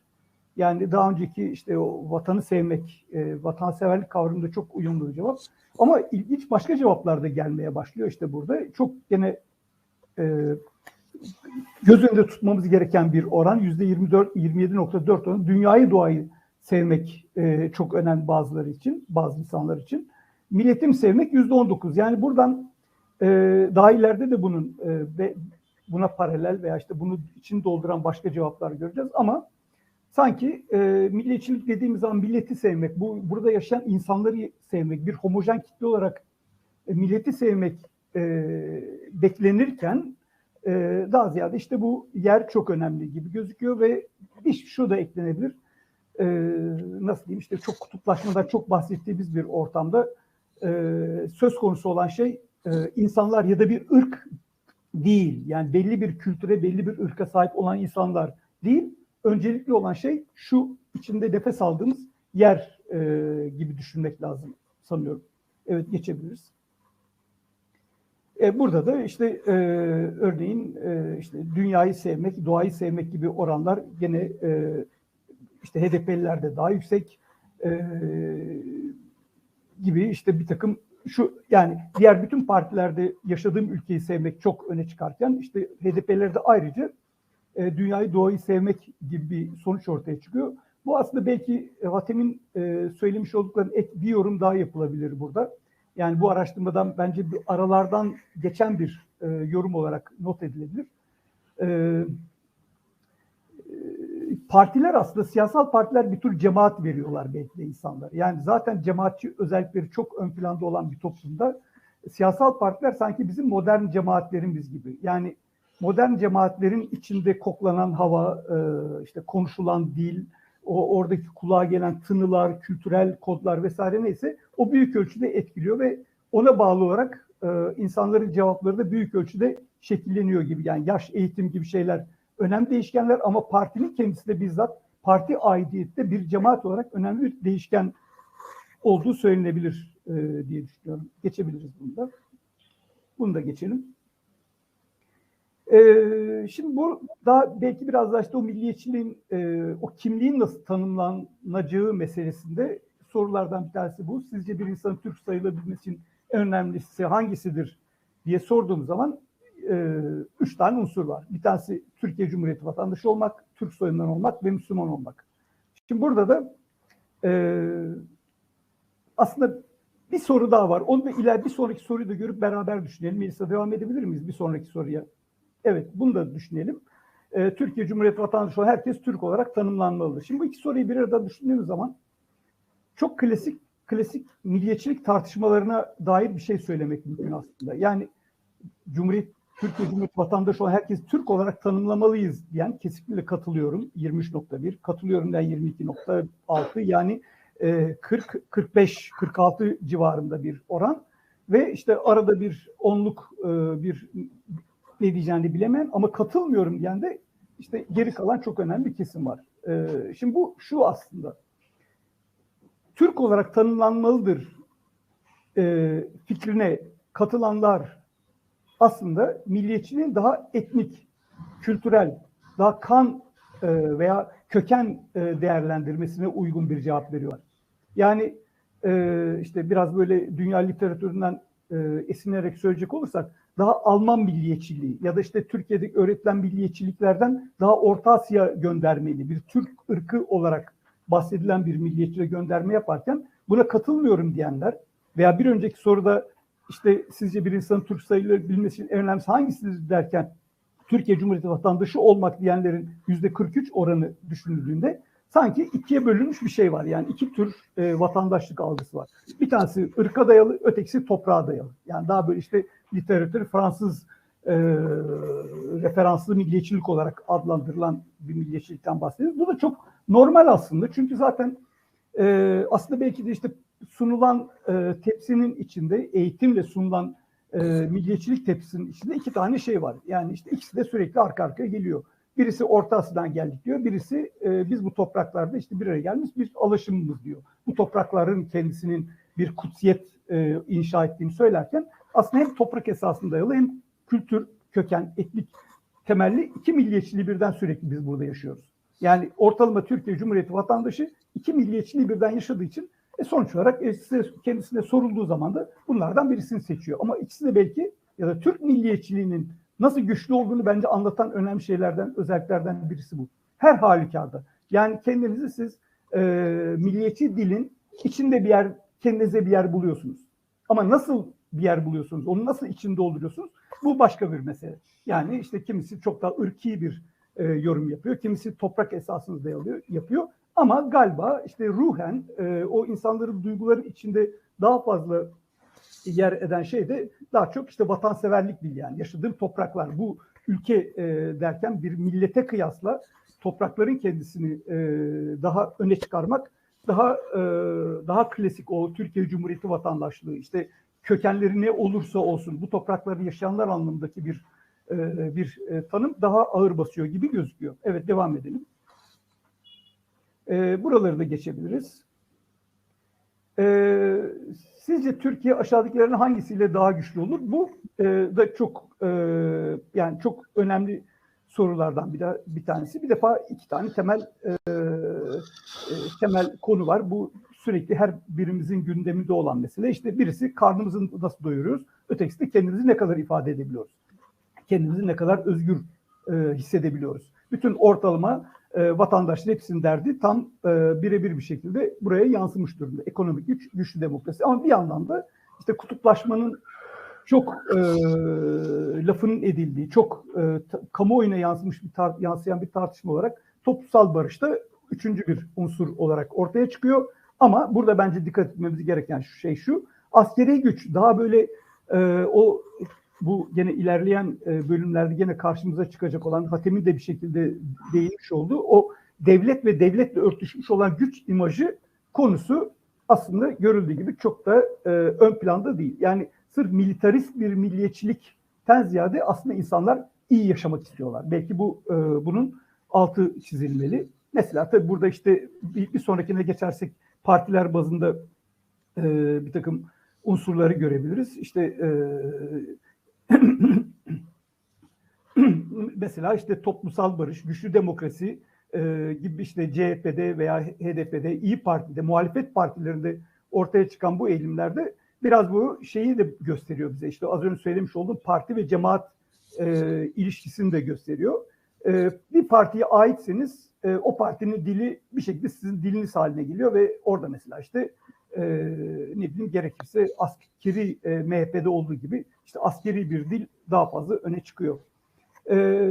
Yani daha önceki işte o vatanı sevmek, e, vatanseverlik kavramında çok uyumlu bir cevap. Ama ilginç başka cevaplar da gelmeye başlıyor işte burada. Çok gene e, göz önünde tutmamız gereken bir oran. Yüzde 24, 27.4 oran. Dünyayı, doğayı sevmek e, çok önemli bazıları için, bazı insanlar için. Milletimi sevmek yüzde 19. Yani buradan e, daha ileride de bunun e, buna paralel veya işte bunu için dolduran başka cevaplar göreceğiz ama sanki e, milliyetçilik dediğimiz zaman milleti sevmek, bu burada yaşayan insanları sevmek, bir homojen kitle olarak e, milleti sevmek e, beklenirken e, daha ziyade işte bu yer çok önemli gibi gözüküyor ve bir şu da eklenebilir. E, nasıl diyeyim işte çok kutuplaşmadan çok bahsettiğimiz bir ortamda e, söz konusu olan şey e, insanlar ya da bir ırk değil. Yani belli bir kültüre, belli bir ırka sahip olan insanlar değil. Öncelikli olan şey şu içinde nefes aldığımız yer e, gibi düşünmek lazım sanıyorum. Evet geçebiliriz. E, burada da işte e, örneğin e, işte dünyayı sevmek, doğayı sevmek gibi oranlar gene e, işte HDP'lilerde daha yüksek e, gibi işte bir takım şu yani diğer bütün partilerde yaşadığım ülkeyi sevmek çok öne çıkarken işte HDP'lerde ayrıca e, dünyayı doğayı sevmek gibi bir sonuç ortaya çıkıyor. Bu aslında belki Vatem'in e, söylemiş olduklarının ek bir yorum daha yapılabilir burada. Yani bu araştırmadan bence bir aralardan geçen bir e, yorum olarak not edilebilir. E, partiler aslında siyasal partiler bir tür cemaat veriyorlar belki de insanlar. Yani zaten cemaatçi özellikleri çok ön planda olan bir toplumda siyasal partiler sanki bizim modern cemaatlerimiz gibi. Yani modern cemaatlerin içinde koklanan hava, e, işte konuşulan dil, o oradaki kulağa gelen tınılar, kültürel kodlar vesaire neyse o büyük ölçüde etkiliyor ve ona bağlı olarak e, insanların cevapları da büyük ölçüde şekilleniyor gibi. Yani yaş, eğitim gibi şeyler önemli değişkenler ama partinin kendisi de bizzat parti aidiyette bir cemaat olarak önemli bir değişken olduğu söylenebilir e, diye düşünüyorum. Geçebiliriz bunu da. Bunu da geçelim. Ee, şimdi bu daha belki biraz daha işte o milliyetçiliğin, e, o kimliğin nasıl tanımlanacağı meselesinde sorulardan bir tanesi bu. Sizce bir insanın Türk sayılabilmesi için en önemlisi hangisidir diye sorduğum zaman e, üç tane unsur var. Bir tanesi Türkiye Cumhuriyeti vatandaşı olmak, Türk soyundan olmak ve Müslüman olmak. Şimdi burada da e, aslında bir soru daha var. Onu da ileride bir sonraki soruyu da görüp beraber düşünelim. Melisa devam edebilir miyiz bir sonraki soruya? Evet, bunu da düşünelim. Ee, Türkiye Cumhuriyeti vatandaşı olan herkes Türk olarak tanımlanmalıdır. Şimdi bu iki soruyu bir arada düşündüğümüz zaman çok klasik klasik milliyetçilik tartışmalarına dair bir şey söylemek mümkün aslında. Yani Cumhuriyet Türkiye Cumhuriyeti vatandaşı olan herkes Türk olarak tanımlamalıyız diyen kesinlikle katılıyorum. 23.1, katılıyorum ben 22.6 yani 40, 45, 46 civarında bir oran ve işte arada bir onluk bir ne diyeceğini bilemem ama katılmıyorum diyen de işte geri kalan çok önemli bir kesim var. Ee, şimdi bu şu aslında Türk olarak tanımlanmalıdır e, fikrine katılanlar aslında milliyetçiliğin daha etnik, kültürel, daha kan e, veya köken e, değerlendirmesine uygun bir cevap veriyorlar. Yani e, işte biraz böyle dünya literatüründen e, esinlenerek söyleyecek olursak daha Alman milliyetçiliği ya da işte Türkiye'de öğretilen milliyetçiliklerden daha Orta Asya göndermeli bir Türk ırkı olarak bahsedilen bir milliyetçiliğe gönderme yaparken buna katılmıyorum diyenler veya bir önceki soruda işte sizce bir insanın Türk sayıları bilmesi için en önemlisi hangisidir derken Türkiye Cumhuriyeti vatandaşı olmak diyenlerin yüzde 43 oranı düşünüldüğünde sanki ikiye bölünmüş bir şey var. Yani iki tür e, vatandaşlık algısı var. Bir tanesi ırka dayalı, ötekisi toprağa dayalı. Yani daha böyle işte literatür Fransız e, referanslı milliyetçilik olarak adlandırılan bir milliyetçilikten bahsediyoruz. Bu da çok normal aslında. Çünkü zaten e, aslında belki de işte sunulan e, tepsinin içinde eğitimle sunulan e, milliyetçilik tepsinin içinde iki tane şey var. Yani işte ikisi de sürekli arka arkaya geliyor. Birisi Orta Asya'dan geldik diyor. Birisi e, biz bu topraklarda işte bir araya gelmiş bir alışımımız diyor. Bu toprakların kendisinin bir kutsiyet e, inşa ettiğini söylerken aslında hem toprak esasında dayalı hem kültür, köken, etnik temelli iki milliyetçiliği birden sürekli biz burada yaşıyoruz. Yani ortalama Türkiye Cumhuriyeti vatandaşı iki milliyetçiliği birden yaşadığı için e sonuç olarak e, kendisine sorulduğu zaman da bunlardan birisini seçiyor. Ama ikisi de belki ya da Türk milliyetçiliğinin nasıl güçlü olduğunu bence anlatan önemli şeylerden, özelliklerden birisi bu. Her halükarda. Yani kendinizi siz e, milliyetçi dilin içinde bir yer, kendinize bir yer buluyorsunuz. Ama nasıl bir yer buluyorsunuz, onu nasıl içinde dolduruyorsunuz? Bu başka bir mesele. Yani işte kimisi çok daha ırki bir e, yorum yapıyor, kimisi toprak esasını dayalıyor, yapıyor. Ama galiba işte ruhen e, o insanların duyguların içinde daha fazla yer eden şey de daha çok işte vatanseverlik değil yani yaşadığım topraklar bu ülke e, derken bir millete kıyasla toprakların kendisini e, daha öne çıkarmak daha e, daha klasik o Türkiye Cumhuriyeti vatandaşlığı işte kökenleri ne olursa olsun bu toprakları yaşayanlar anlamındaki bir e, bir e, tanım daha ağır basıyor gibi gözüküyor. Evet devam edelim. E, buraları da geçebiliriz. E, sizce Türkiye aşağıdakilerin hangisiyle daha güçlü olur? Bu e, da çok e, yani çok önemli sorulardan bir, de, bir tanesi. Bir defa iki tane temel e, e, temel konu var. Bu sürekli her birimizin gündeminde olan mesele. İşte birisi karnımızı nasıl doyuruyoruz? Ötekisi de kendimizi ne kadar ifade edebiliyoruz? Kendimizi ne kadar özgür e, hissedebiliyoruz? Bütün ortalama e, vatandaşların hepsinin derdi tam e, birebir bir şekilde buraya yansımış durumda. Ekonomik güç, güçlü demokrasi. Ama bir yandan da işte kutuplaşmanın çok e, lafının edildiği, çok e, kamuoyuna yansımış bir tar- yansıyan bir tartışma olarak toplumsal barışta üçüncü bir unsur olarak ortaya çıkıyor. Ama burada bence dikkat etmemiz gereken şey şu, askeri güç daha böyle e, o bu gene ilerleyen e, bölümlerde gene karşımıza çıkacak olan Hatem'in de bir şekilde değinmiş olduğu o devlet ve devletle örtüşmüş olan güç imajı konusu aslında görüldüğü gibi çok da e, ön planda değil. Yani sırf militarist bir milliyetçilikten ziyade aslında insanlar iyi yaşamak istiyorlar. Belki bu e, bunun altı çizilmeli. Mesela tabii burada işte bir, bir sonrakine geçersek partiler bazında e, bir takım unsurları görebiliriz. İşte e, mesela işte toplumsal barış, güçlü demokrasi e, gibi işte CHP'de veya HDP'de, İyi Parti'de, muhalefet partilerinde ortaya çıkan bu eğilimlerde biraz bu şeyi de gösteriyor bize. İşte az önce söylemiş olduğum parti ve cemaat e, ilişkisini de gösteriyor. E, bir partiye aitseniz e, o partinin dili bir şekilde sizin diliniz haline geliyor ve orada mesela işte e, ne bileyim gerekirse askeri e, MHP'de olduğu gibi işte askeri bir dil daha fazla öne çıkıyor. E,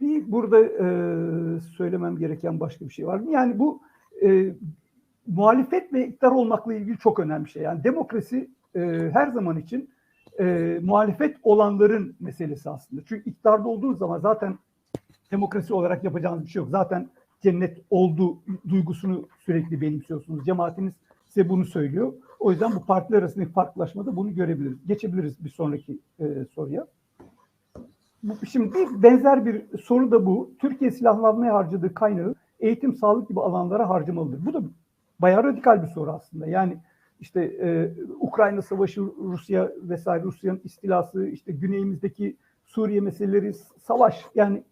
bir burada e, söylemem gereken başka bir şey var mı? Yani bu e, muhalefet ve iktidar olmakla ilgili çok önemli şey. Yani demokrasi e, her zaman için e, muhalefet olanların meselesi aslında. Çünkü iktidarda olduğunuz zaman zaten demokrasi olarak yapacağınız bir şey yok. Zaten cennet olduğu duygusunu sürekli benimsiyorsunuz. Cemaatiniz size bunu söylüyor. O yüzden bu partiler arasındaki farklılaşmada bunu görebiliriz. Geçebiliriz bir sonraki e, soruya. Bu, şimdi benzer bir soru da bu. Türkiye silahlanmaya harcadığı kaynağı eğitim, sağlık gibi alanlara harcamalıdır. Bu da bayağı radikal bir soru aslında. Yani işte e, Ukrayna Savaşı, Rusya vesaire Rusya'nın istilası, işte güneyimizdeki Suriye meseleleri, savaş yani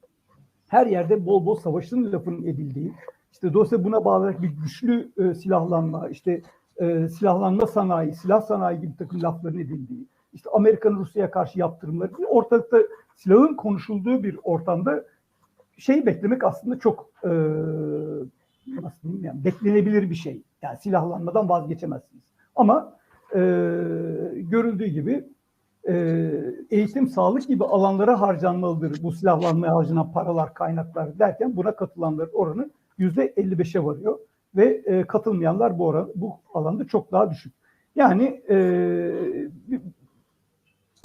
her yerde bol bol savaşın lafının edildiği, işte dolayısıyla buna bağlı bir güçlü e, silahlanma, işte e, silahlanma sanayi, silah sanayi gibi takım lafların edildiği, işte Amerika'nın Rusya'ya karşı yaptırımları, ortalıkta silahın konuşulduğu bir ortamda şey beklemek aslında çok e, nasıl diyeyim yani beklenebilir bir şey. Yani silahlanmadan vazgeçemezsiniz. Ama e, görüldüğü gibi eğitim, sağlık gibi alanlara harcanmalıdır bu silahlanmaya harcanan paralar, kaynaklar derken buna katılanların oranı yüzde 55'e varıyor ve e, katılmayanlar bu oran, bu alanda çok daha düşük. Yani e, bir,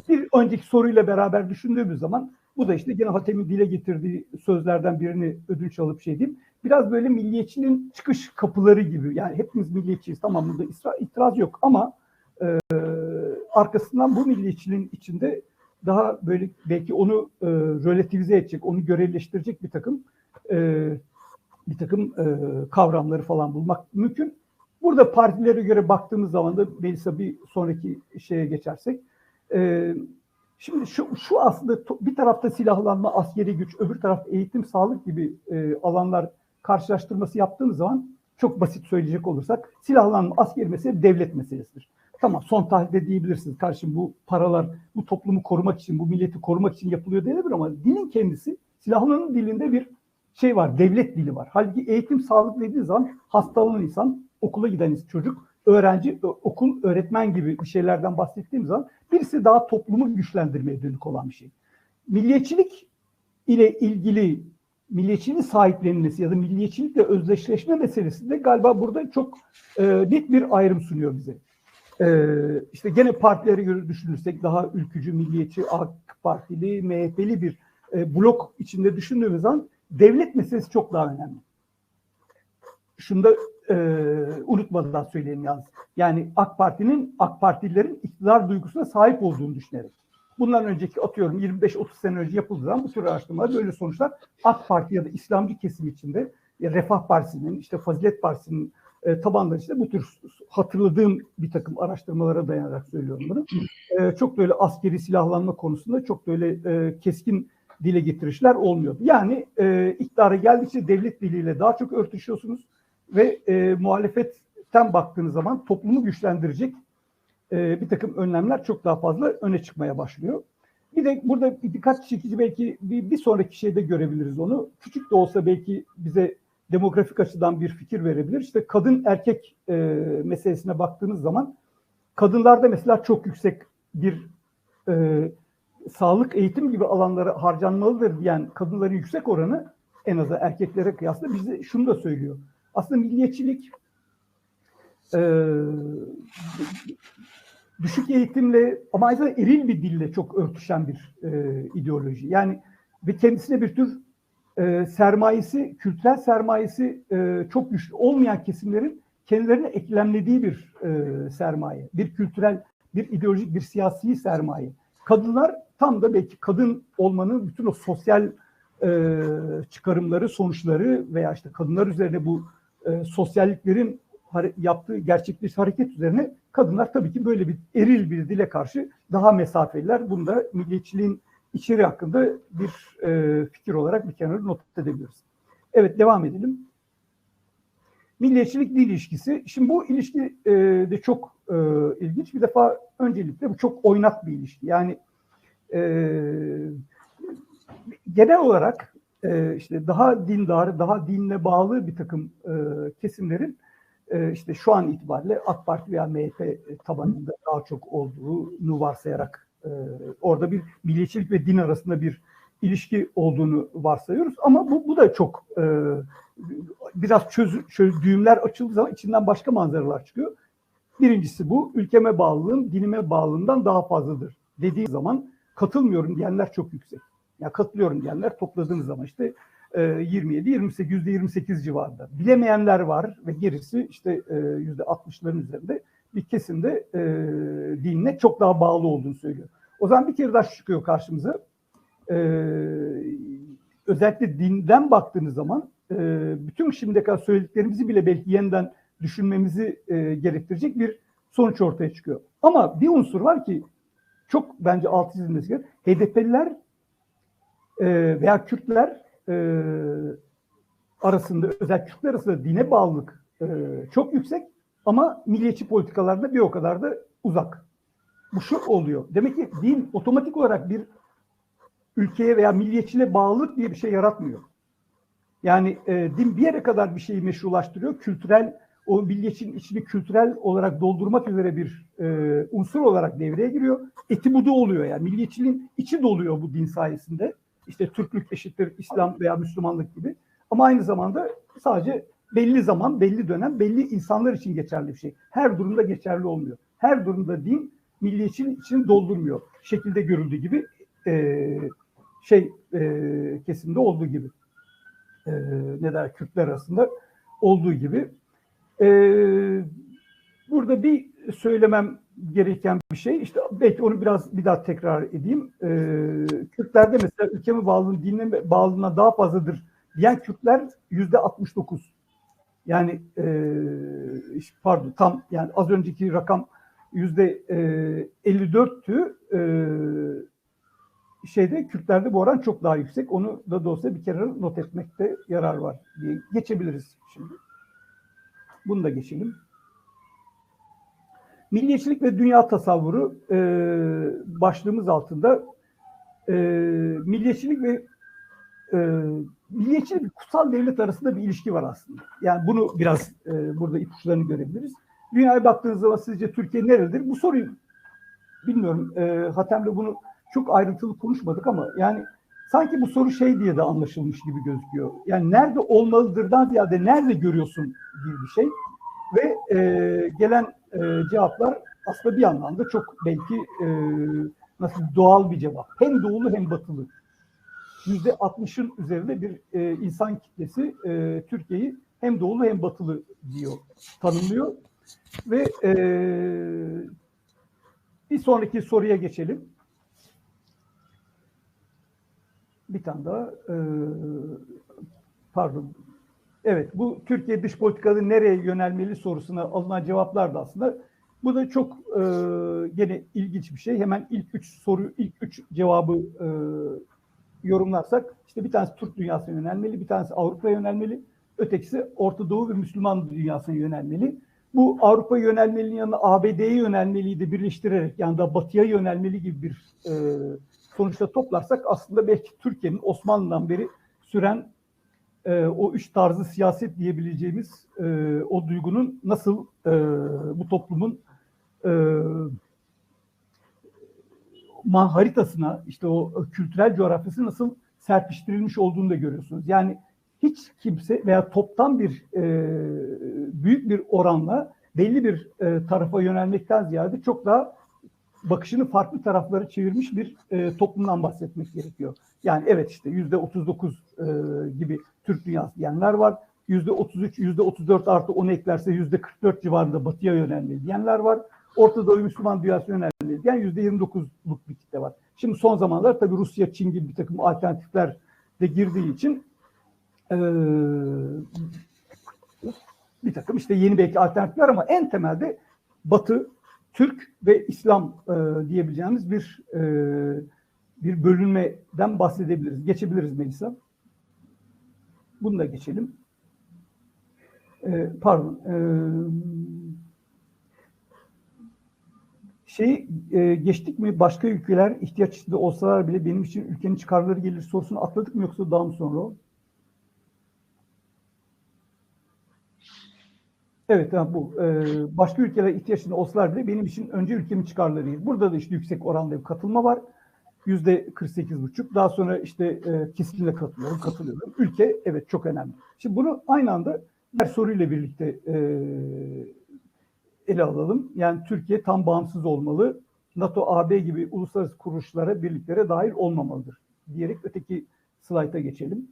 bir önceki soruyla beraber düşündüğümüz zaman bu da işte gene Hatem'in dile getirdiği sözlerden birini ödünç alıp şey diyeyim. Biraz böyle milliyetçinin çıkış kapıları gibi. Yani hepimiz milliyetçiyiz tamam burada itiraz yok ama e, arkasından bu milliyetçiliğin içinde daha böyle belki onu e, relativize edecek, onu görelileştirecek bir takım e, bir takım e, kavramları falan bulmak mümkün. Burada partilere göre baktığımız zaman da Melisa bir sonraki şeye geçersek e, şimdi şu, şu aslında bir tarafta silahlanma, askeri güç, öbür tarafta eğitim, sağlık gibi e, alanlar karşılaştırması yaptığımız zaman çok basit söyleyecek olursak silahlanma, askeri mesele devlet meselesidir. Tamam son tahlilde diyebilirsiniz karşım bu paralar bu toplumu korumak için, bu milleti korumak için yapılıyor denebilir ama dilin kendisi silahlanmanın dilinde bir şey var, devlet dili var. Halbuki eğitim, sağlık dediği zaman hasta olan insan, okula giden çocuk, öğrenci, okul, öğretmen gibi bir şeylerden bahsettiğimiz zaman birisi daha toplumu güçlendirmeye dönük olan bir şey. Milliyetçilik ile ilgili milliyetçiliğin sahiplenilmesi ya da milliyetçilikle özdeşleşme meselesi de galiba burada çok e, net bir ayrım sunuyor bize. E, işte gene partilere göre düşünürsek daha ülkücü, milliyetçi, AK Partili, MHP'li bir e, blok içinde düşündüğümüz zaman devlet meselesi çok daha önemli. Şunu da e, unutmadan söyleyeyim yalnız. Yani AK Parti'nin, AK Partililerin iktidar duygusuna sahip olduğunu düşünerek. Bundan önceki atıyorum 25-30 sene önce yapıldığı zaman bu tür araştırmalar böyle sonuçlar AK Parti ya da İslamcı kesim içinde ya Refah Partisi'nin, işte Fazilet Partisi'nin e, tabanları işte bu tür hatırladığım bir takım araştırmalara dayanarak söylüyorum bunu. E, çok böyle askeri silahlanma konusunda çok böyle e, keskin dile getirişler olmuyordu. Yani e, iktidara geldikçe devlet diliyle daha çok örtüşüyorsunuz ve e, muhalefetten baktığınız zaman toplumu güçlendirecek e, bir takım önlemler çok daha fazla öne çıkmaya başlıyor. Bir de burada birkaç çekici belki bir, bir sonraki şeyde görebiliriz onu. Küçük de olsa belki bize demografik açıdan bir fikir verebilir. İşte kadın erkek e, meselesine baktığınız zaman kadınlarda mesela çok yüksek bir e, sağlık, eğitim gibi alanlara harcanmalıdır diyen kadınların yüksek oranı en azı erkeklere kıyasla bize şunu da söylüyor. Aslında milliyetçilik e, düşük eğitimle ama zamanda eril bir dille çok örtüşen bir e, ideoloji. Yani ve kendisine bir tür e, sermayesi, kültürel sermayesi e, çok güçlü olmayan kesimlerin kendilerine eklemlediği bir e, sermaye. Bir kültürel, bir ideolojik, bir siyasi sermaye. Kadınlar tam da belki kadın olmanın bütün o sosyal e, çıkarımları, sonuçları veya işte kadınlar üzerine bu e, sosyalliklerin yaptığı gerçekleştiği hareket üzerine kadınlar tabii ki böyle bir eril bir dile karşı daha mesafeliler. Bunu da milliyetçiliğin içeri hakkında bir e, fikir olarak bir kenara not edebiliriz. Evet devam edelim. Milliyetçilik dil ilişkisi. Şimdi bu ilişki e, de çok e, ilginç. Bir defa öncelikle bu çok oynak bir ilişki. Yani e, genel olarak e, işte daha dindar, daha dinle bağlı bir takım e, kesimlerin e, işte şu an itibariyle AK Parti veya MHP tabanında daha çok olduğunu varsayarak e, orada bir milliyetçilik ve din arasında bir ilişki olduğunu varsayıyoruz. Ama bu, bu da çok e, biraz çöz, çöz, düğümler açıldığı zaman içinden başka manzaralar çıkıyor. Birincisi bu, ülkeme bağlılığım dinime bağlılığımdan daha fazladır dediği zaman katılmıyorum diyenler çok yüksek. Ya katılıyorum diyenler topladığınız zaman işte e, 27, 28, yüzde 28 civarında. Bilemeyenler var ve gerisi işte e, yüzde 60'ların üzerinde bir kesimde e, dinine çok daha bağlı olduğunu söylüyor. O zaman bir kere daha çıkıyor karşımıza. E, özellikle dinden baktığınız zaman e, bütün şimdiye kadar söylediklerimizi bile belki yeniden düşünmemizi e, gerektirecek bir sonuç ortaya çıkıyor. Ama bir unsur var ki çok bence alt çizilmesi gereken HDP'liler e, veya Kürtler e, arasında özel Kürtler arasında dine bağlılık e, çok yüksek ama milliyetçi politikalarda bir o kadar da uzak. Bu şu oluyor. Demek ki din otomatik olarak bir ülkeye veya milliyetçiliğe bağlılık diye bir şey yaratmıyor. Yani e, din bir yere kadar bir şeyi meşrulaştırıyor. Kültürel, o milliyetçinin içini kültürel olarak doldurmak üzere bir e, unsur olarak devreye giriyor. Eti budu oluyor yani. Milliyetçiliğin içi doluyor bu din sayesinde. İşte Türklük eşittir İslam veya Müslümanlık gibi. Ama aynı zamanda sadece belli zaman, belli dönem, belli insanlar için geçerli bir şey. Her durumda geçerli olmuyor. Her durumda din milliyetçinin içini doldurmuyor. Şekilde görüldüğü gibi e, şey e, kesimde olduğu gibi. E, ne der Kürtler arasında olduğu gibi. E, burada bir söylemem gereken bir şey. İşte belki onu biraz bir daha tekrar edeyim. E, Kürtlerde mesela ülkeme bağlılığın dinle bağlılığına daha fazladır diyen Kürtler yüzde 69. Yani e, pardon tam yani az önceki rakam yüzde e, 54'tü. E, şeyde Kürtlerde bu oran çok daha yüksek. Onu da dolayısıyla bir kere not etmekte yarar var diye geçebiliriz şimdi. Bunu da geçelim. Milliyetçilik ve dünya tasavvuru e, başlığımız altında e, milliyetçilik ve e, milliyetçilik ve kutsal devlet arasında bir ilişki var aslında. Yani bunu biraz e, burada ipuçlarını görebiliriz. Dünyaya baktığınız zaman sizce Türkiye nerededir? Bu soruyu bilmiyorum. E, Hatem'le bunu çok ayrıntılı konuşmadık ama yani sanki bu soru şey diye de anlaşılmış gibi gözüküyor. Yani nerede olmalıdırdan ziyade nerede görüyorsun gibi bir şey. Ve e, gelen e, cevaplar aslında bir anlamda çok belki e, nasıl doğal bir cevap. Hem doğulu hem batılı. Yüzde 60'ın üzerinde bir e, insan kitlesi e, Türkiye'yi hem doğulu hem batılı diyor, tanımlıyor. Ve e, bir sonraki soruya geçelim. Bir tane daha. E, pardon. Evet, bu Türkiye dış politikada nereye yönelmeli sorusuna alınan cevaplar da aslında bu da çok e, gene ilginç bir şey. Hemen ilk üç soru, ilk üç cevabı e, yorumlarsak, işte bir tanesi Türk dünyasına yönelmeli, bir tanesi Avrupa'ya yönelmeli, ötekisi Orta Doğu ve Müslüman dünyasına yönelmeli. Bu Avrupa yönelmelinin yanına ABD'ye yönelmeliyi de birleştirerek yani da Batı'ya yönelmeli gibi bir e, sonuçta toplarsak aslında belki Türkiye'nin Osmanlı'dan beri süren e, o üç tarzı siyaset diyebileceğimiz e, o duygunun nasıl e, bu toplumun e, ma haritasına işte o kültürel coğrafyası nasıl serpiştirilmiş olduğunu da görüyorsunuz. Yani hiç kimse veya toptan bir e, büyük bir oranla belli bir e, tarafa yönelmekten ziyade çok daha bakışını farklı taraflara çevirmiş bir e, toplumdan bahsetmek gerekiyor. Yani evet işte yüzde 39 e, gibi Türk dünyası diyenler var. Yüzde 33, yüzde 34 artı 10 eklerse yüzde 44 civarında batıya yönelmeli diyenler var. Orta Doğu Müslüman dünyasına yönelmeli diyen yüzde 29'luk bir kitle var. Şimdi son zamanlar tabii Rusya, Çin gibi bir takım alternatifler de girdiği için e, bir takım işte yeni belki alternatifler ama en temelde Batı, Türk ve İslam e, diyebileceğimiz bir e, bir bölünmeden bahsedebiliriz. Geçebiliriz Melisa. Bunu da geçelim. E, pardon. E, şey e, geçtik mi başka ülkeler ihtiyaç içinde olsalar bile benim için ülkenin çıkarları gelir sorusunu atladık mı yoksa daha mı sonra? Evet bu. Ee, başka ülkeler ihtiyaçında olsalar bile benim için önce ülkemin çıkarları değil. Burada da işte yüksek oranda bir katılma var. Yüzde 48 buçuk. Daha sonra işte e, kesinlikle katılıyorum, katılıyorum. Ülke evet çok önemli. Şimdi bunu aynı anda diğer soruyla birlikte e, ele alalım. Yani Türkiye tam bağımsız olmalı. NATO, AB gibi uluslararası kuruluşlara, birliklere dahil olmamalıdır. Diyerek öteki slayta geçelim.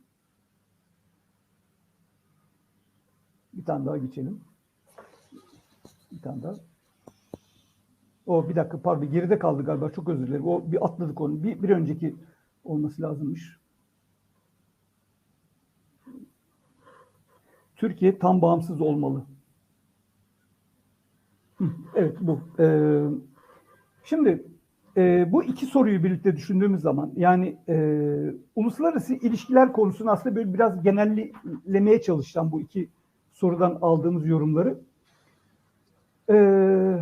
Bir tane daha geçelim. Bir tane daha. O bir dakika pardon geride kaldı galiba çok özür dilerim. O bir atladık onu. Bir, bir önceki olması lazımmış. Türkiye tam bağımsız olmalı. Evet bu. Ee, şimdi e, bu iki soruyu birlikte düşündüğümüz zaman yani e, uluslararası ilişkiler konusunu aslında böyle biraz genellemeye çalışacağım bu iki sorudan aldığımız yorumları. Ee,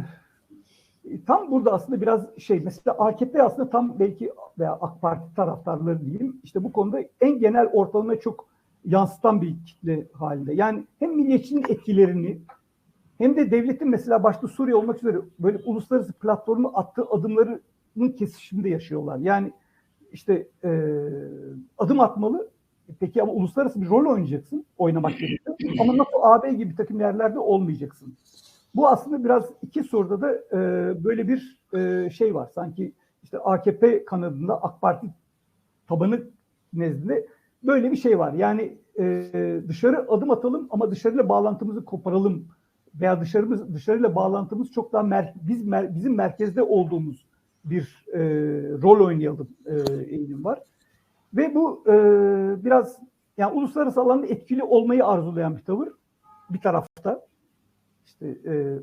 tam burada aslında biraz şey mesela AKP aslında tam belki veya AK Parti taraftarları diyeyim işte bu konuda en genel ortalamaya çok yansıtan bir kitle halinde. Yani hem milliyetçinin etkilerini hem de devletin mesela başta Suriye olmak üzere böyle uluslararası platformu attığı adımlarının kesişiminde yaşıyorlar. Yani işte e, adım atmalı Peki ama uluslararası bir rol oynayacaksın, oynamak gerekiyor. Ama NATO, AB gibi bir takım yerlerde olmayacaksın. Bu aslında biraz iki soruda da e, böyle bir e, şey var. Sanki işte AKP kanadında AK Parti tabanı nezdinde böyle bir şey var. Yani e, dışarı adım atalım ama dışarıyla bağlantımızı koparalım veya dışarımız dışarıyla bağlantımız çok daha mer- biz mer- bizim merkezde olduğumuz bir e, rol oynayalım e, eğilim var. Ve bu e, biraz yani uluslararası alanda etkili olmayı arzulayan bir tavır bir tarafta. İşte e,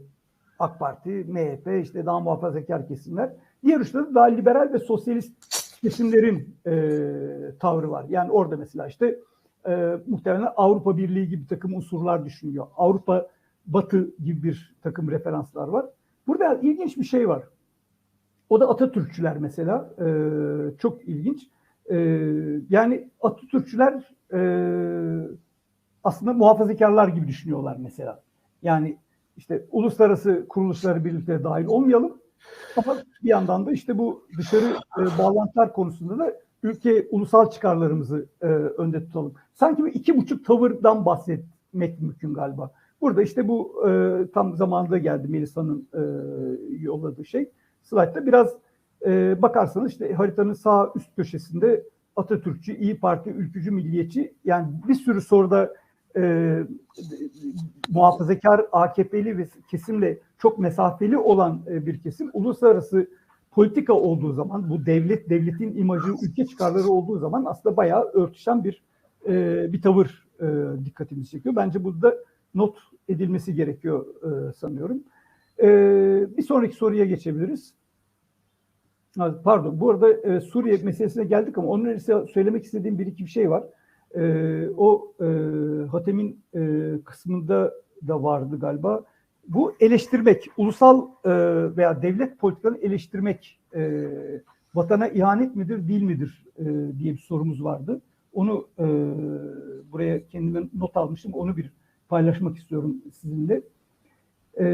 AK Parti, MHP, işte daha muhafazakar kesimler. Diğer uçta da daha liberal ve sosyalist kesimlerin e, tavrı var. Yani orada mesela işte e, muhtemelen Avrupa Birliği gibi takım unsurlar düşünüyor. Avrupa Batı gibi bir takım referanslar var. Burada ilginç bir şey var. O da Atatürkçüler mesela. E, çok ilginç. E, yani Atatürkçüler e, aslında muhafazakarlar gibi düşünüyorlar mesela. Yani işte uluslararası kuruluşları birlikte dahil olmayalım. Ama bir yandan da işte bu dışarı e, bağlantılar konusunda da ülke ulusal çıkarlarımızı e, önde tutalım. Sanki bir iki buçuk tavırdan bahsetmek mümkün galiba. Burada işte bu e, tam zamanında geldi Melisa'nın e, yolladığı şey. Slide'da biraz e, bakarsanız işte haritanın sağ üst köşesinde Atatürkçü, İyi Parti, ülkücü, milliyetçi yani bir sürü soruda e, muhafazakar AKP'li ve kesimle çok mesafeli olan e, bir kesim uluslararası politika olduğu zaman bu devlet devletin imajı ülke çıkarları olduğu zaman aslında bayağı örtüşen bir e, bir tavır e, dikkatimizi çekiyor. Bence burada not edilmesi gerekiyor e, sanıyorum. E, bir sonraki soruya geçebiliriz. Pardon, bu arada e, Suriye meselesine geldik ama onun öncesi söylemek istediğim bir iki bir şey var. E, o e, Hatem'in e, kısmında da vardı galiba. Bu eleştirmek, ulusal e, veya devlet politikalarını eleştirmek e, vatana ihanet midir, değil midir e, diye bir sorumuz vardı. Onu e, buraya kendime not almıştım, onu bir paylaşmak istiyorum sizinle. E,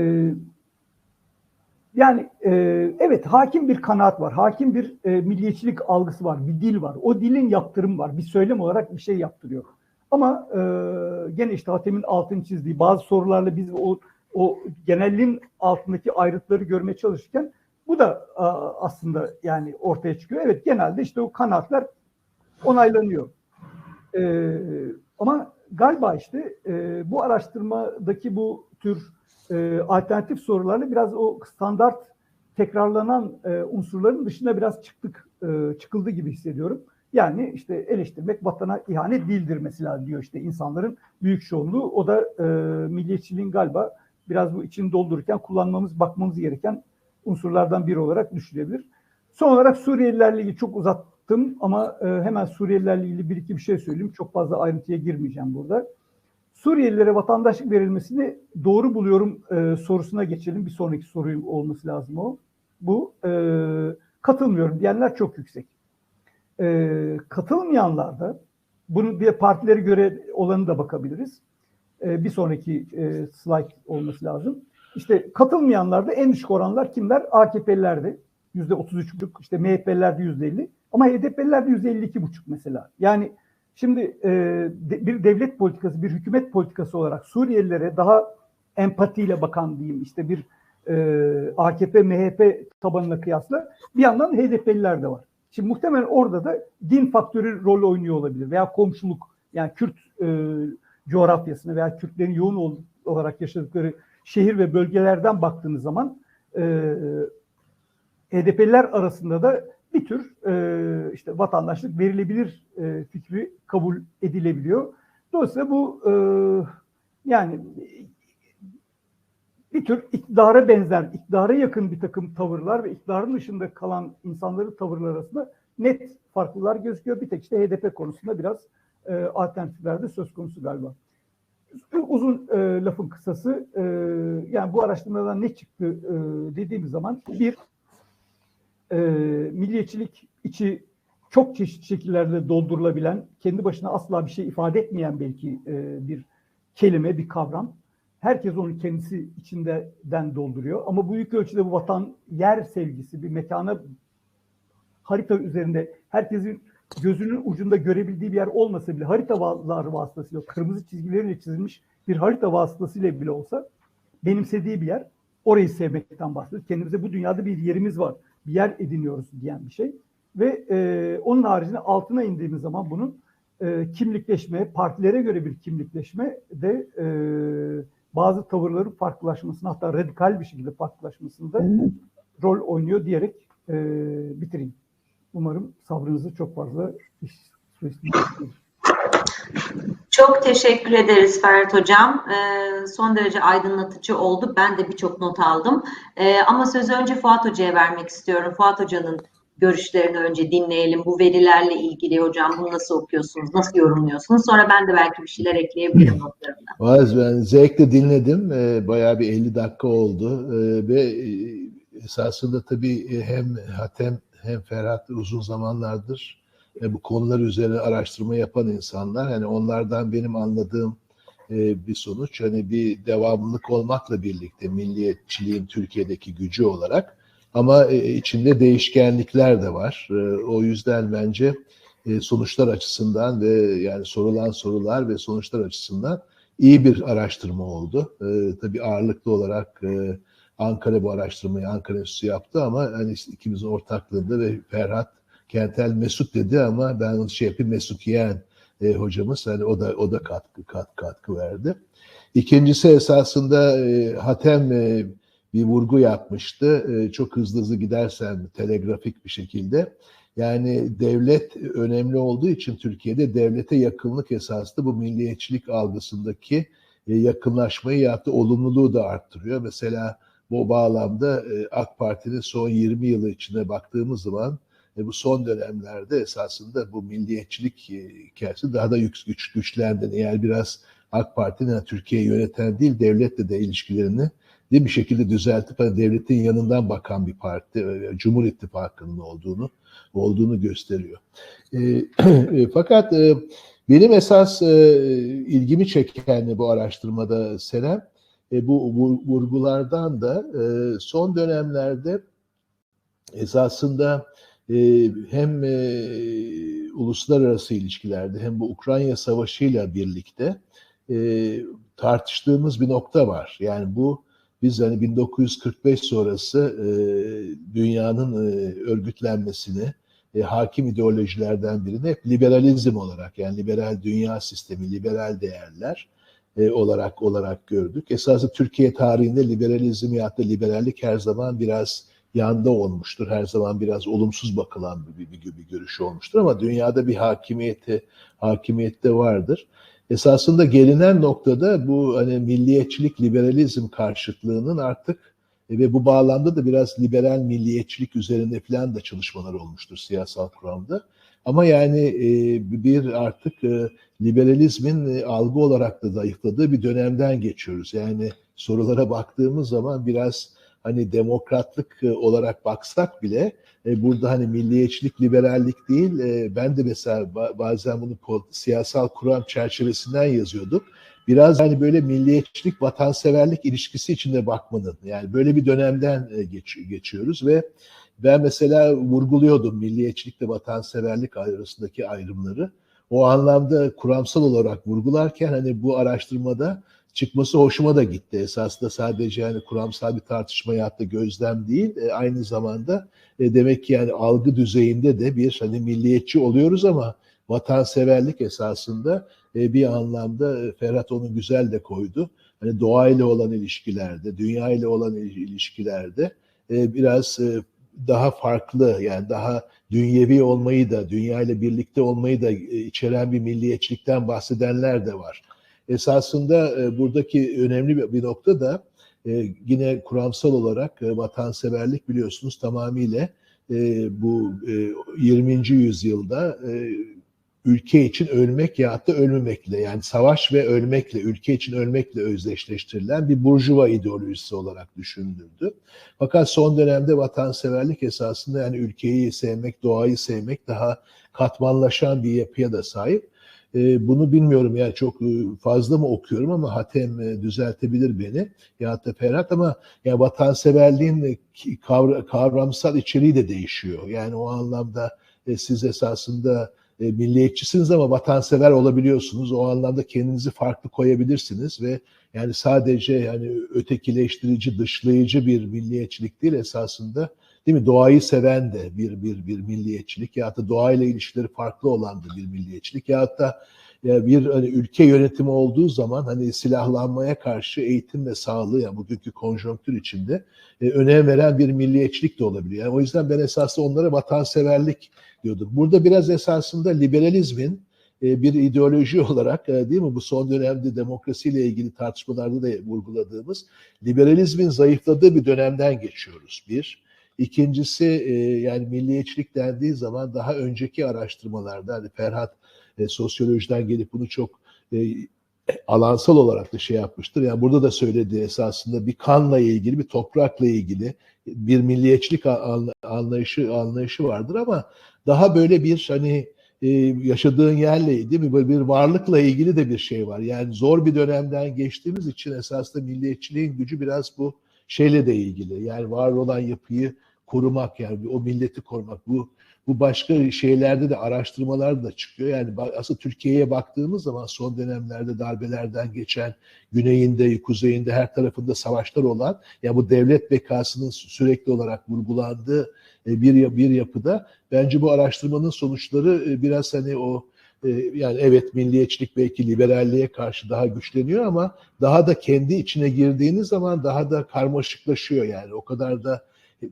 yani e, evet hakim bir kanaat var, hakim bir e, milliyetçilik algısı var, bir dil var. O dilin yaptırımı var, bir söylem olarak bir şey yaptırıyor. Ama e, gene işte Hatem'in altını çizdiği bazı sorularla biz o o genelliğin altındaki ayrıntıları görmeye çalışırken bu da a, aslında yani ortaya çıkıyor. Evet genelde işte o kanaatler onaylanıyor. E, ama galiba işte e, bu araştırmadaki bu tür e, alternatif sorularla biraz o standart tekrarlanan e, unsurların dışına biraz çıktık, e, çıkıldı gibi hissediyorum. Yani işte eleştirmek vatana ihanet değildir mesela diyor işte insanların büyük çoğunluğu. O da e, milliyetçiliğin galiba biraz bu içini doldururken kullanmamız, bakmamız gereken unsurlardan biri olarak düşünülebilir. Son olarak Suriyelilerle ilgili çok uzattım ama e, hemen Suriyelilerle ilgili bir iki bir şey söyleyeyim. Çok fazla ayrıntıya girmeyeceğim burada. Suriyelilere vatandaşlık verilmesini doğru buluyorum e, sorusuna geçelim. Bir sonraki soru olması lazım o. Bu e, katılmıyorum diyenler çok yüksek. E, katılmayanlar da bunu bir partilere göre olanı da bakabiliriz. E, bir sonraki e, slide olması lazım. İşte katılmayanlarda en düşük oranlar kimler? AKP'lilerde yüzde 33,5, işte MHP'lilerde yüzde 50 ama HDP'lilerde yüzde 52,5 mesela. Yani Şimdi e, de, bir devlet politikası, bir hükümet politikası olarak Suriyelilere daha empatiyle bakan diyeyim işte bir e, AKP, MHP tabanına kıyasla bir yandan HDP'liler de var. Şimdi muhtemelen orada da din faktörü rol oynuyor olabilir veya komşuluk yani Kürt e, coğrafyasına veya Kürtlerin yoğun olarak yaşadıkları şehir ve bölgelerden baktığınız zaman e, HDP'liler arasında da bir tür e, işte vatandaşlık verilebilir e, fikri kabul edilebiliyor. Dolayısıyla bu e, yani bir tür iktidara benzer, iktidara yakın bir takım tavırlar ve iktidarın dışında kalan insanların tavırları arasında net farklılar gözüküyor. Bir tek işte HDP konusunda biraz e, alternatifler de söz konusu galiba. Uzun e, lafın kısası e, yani bu araştırmadan ne çıktı e, dediğimiz zaman bir e, milliyetçilik içi çok çeşitli şekillerde doldurulabilen, kendi başına asla bir şey ifade etmeyen belki e, bir kelime, bir kavram. Herkes onu kendisi içinden dolduruyor. Ama büyük ölçüde bu vatan yer sevgisi, bir mekana harita üzerinde herkesin gözünün ucunda görebildiği bir yer olmasa bile haritalar vasıtasıyla, kırmızı çizgilerle çizilmiş bir harita vasıtasıyla bile olsa benimsediği bir yer. Orayı sevmekten bahsediyoruz. Kendimize bu dünyada bir yerimiz var bir yer ediniyoruz diyen bir şey. Ve e, onun haricinde altına indiğimiz zaman bunun e, kimlikleşme, partilere göre bir kimlikleşme de e, bazı tavırların farklılaşmasına hatta radikal bir şekilde farklılaşmasında rol oynuyor diyerek e, bitireyim. Umarım sabrınızı çok fazla iş. Çok teşekkür ederiz Ferhat Hocam. Ee, son derece aydınlatıcı oldu. Ben de birçok not aldım. Ee, ama sözü önce Fuat Hoca'ya vermek istiyorum. Fuat Hoca'nın görüşlerini önce dinleyelim. Bu verilerle ilgili hocam bunu nasıl okuyorsunuz, nasıl yorumluyorsunuz? Sonra ben de belki bir şeyler ekleyebilirim notlarımda. Ben zevkle dinledim. Ee, bayağı bir 50 dakika oldu. Ee, ve e, esasında tabii hem Hatem hem Ferhat uzun zamanlardır e, bu konular üzerine araştırma yapan insanlar. Hani onlardan benim anladığım e, bir sonuç hani bir devamlılık olmakla birlikte milliyetçiliğin Türkiye'deki gücü olarak ama e, içinde değişkenlikler de var. O yüzden bence sonuçlar açısından ve yani sorulan sorular ve sonuçlar açısından iyi bir araştırma oldu. E, tabii ağırlıklı olarak Ankara bu araştırmayı Ankara Enstitüsü yaptı ama hani ikimizin ortaklığında ve Ferhat Kentel Mesut dedi ama ben şey yapayım Mesut e, hocamız hani o da o da katkı kat, katkı verdi. İkincisi esasında e, Hatem e, bir vurgu yapmıştı. E, çok hızlı hızlı gidersem telegrafik bir şekilde. Yani devlet önemli olduğu için Türkiye'de devlete yakınlık esasında bu milliyetçilik algısındaki e, yakınlaşmayı yaptı, olumluluğu da arttırıyor. Mesela bu bağlamda e, AK Parti'nin son 20 yılı içine baktığımız zaman e, bu son dönemlerde esasında bu milliyetçilik e, hikayesi daha da güç, güç güçlendi. Eğer biraz AK Parti'nin Türkiye'yi yöneten değil, devletle de ilişkilerini de bir şekilde düzeltip hani devletin yanından bakan bir parti, e, Cumhur İttifakı'nın olduğunu olduğunu gösteriyor. E, e, fakat e, benim esas e, ilgimi çeken bu araştırmada Senem, e, bu vurgulardan da e, son dönemlerde esasında e, hem e, uluslararası ilişkilerde hem bu Ukrayna Savaşı'yla birlikte e, tartıştığımız bir nokta var. Yani bu biz hani 1945 sonrası e, dünyanın örgütlenmesini hakim ideolojilerden birini hep liberalizm olarak yani liberal dünya sistemi, liberal değerler olarak olarak gördük. Esasında Türkiye tarihinde liberalizm ya da liberallik her zaman biraz yanda olmuştur. Her zaman biraz olumsuz bakılan bir, bir, bir, bir görüş olmuştur ama dünyada bir hakimiyeti hakimiyette vardır. Esasında gelinen noktada bu hani milliyetçilik, liberalizm karşıtlığının artık e, ve bu bağlamda da biraz liberal milliyetçilik üzerinde falan da çalışmalar olmuştur siyasal kuramda. Ama yani e, bir artık e, liberalizmin algı olarak da zayıfladığı bir dönemden geçiyoruz. Yani sorulara baktığımız zaman biraz hani demokratlık olarak baksak bile burada hani milliyetçilik, liberallik değil. ben de mesela bazen bunu siyasal kuram çerçevesinden yazıyordum. Biraz hani böyle milliyetçilik, vatanseverlik ilişkisi içinde bakmanın yani böyle bir dönemden geç, geçiyoruz ve ben mesela vurguluyordum milliyetçilikle vatanseverlik arasındaki ayrımları. O anlamda kuramsal olarak vurgularken hani bu araştırmada çıkması hoşuma da gitti. Esasında sadece yani kuramsal bir tartışma ya da gözlem değil, e, aynı zamanda e, demek ki yani algı düzeyinde de bir hani milliyetçi oluyoruz ama vatanseverlik esasında e, bir anlamda e, Ferhat onu güzel de koydu. Hani doğayla olan ilişkilerde, dünya ile olan ilişkilerde e, biraz e, daha farklı yani daha dünyevi olmayı da, dünya ile birlikte olmayı da e, içeren bir milliyetçilikten bahsedenler de var esasında e, buradaki önemli bir nokta da e, yine kuramsal olarak e, vatanseverlik biliyorsunuz tamamıyla e, bu e, 20. yüzyılda ülke için ölmek ya da ölmemekle yani savaş ve ölmekle, ülke için ölmekle özdeşleştirilen bir burjuva ideolojisi olarak düşünüldü. Fakat son dönemde vatanseverlik esasında yani ülkeyi sevmek, doğayı sevmek daha katmanlaşan bir yapıya da sahip. E, bunu bilmiyorum yani çok e, fazla mı okuyorum ama Hatem e, düzeltebilir beni ya da Ferhat ama ya vatanseverliğin kavra, kavramsal içeriği de değişiyor. Yani o anlamda siz esasında milliyetçisiniz ama vatansever olabiliyorsunuz. O anlamda kendinizi farklı koyabilirsiniz ve yani sadece yani ötekileştirici, dışlayıcı bir milliyetçilik değil esasında değil mi? Doğayı seven de bir bir bir milliyetçilik ya da doğayla ilişkileri farklı olan da bir milliyetçilik ya da ya bir hani ülke yönetimi olduğu zaman hani silahlanmaya karşı eğitim ve sağlığı yani bugünkü konjonktür içinde e, önem veren bir milliyetçilik de olabilir. Yani o yüzden ben esasında onlara vatanseverlik diyordum. Burada biraz esasında liberalizmin e, bir ideoloji olarak e, değil mi bu son dönemde demokrasiyle ilgili tartışmalarda da vurguladığımız liberalizmin zayıfladığı bir dönemden geçiyoruz bir. İkincisi e, yani milliyetçilik dendiği zaman daha önceki araştırmalarda hani Ferhat e, sosyolojiden gelip bunu çok e, alansal olarak da şey yapmıştır. Yani burada da söylediği esasında bir kanla ilgili, bir toprakla ilgili bir milliyetçilik anlayışı anlayışı vardır ama daha böyle bir hani e, yaşadığın yerle değil mi böyle bir varlıkla ilgili de bir şey var. Yani zor bir dönemden geçtiğimiz için esasında milliyetçiliğin gücü biraz bu şeyle de ilgili. Yani var olan yapıyı korumak yani o milleti korumak. Bu bu başka şeylerde de araştırmalar da çıkıyor. Yani aslında Türkiye'ye baktığımız zaman son dönemlerde darbelerden geçen güneyinde, kuzeyinde her tarafında savaşlar olan ya yani bu devlet bekasının sürekli olarak vurgulandığı e, bir bir yapıda bence bu araştırmanın sonuçları e, biraz hani o e, yani evet milliyetçilik belki liberalliğe karşı daha güçleniyor ama daha da kendi içine girdiğiniz zaman daha da karmaşıklaşıyor yani o kadar da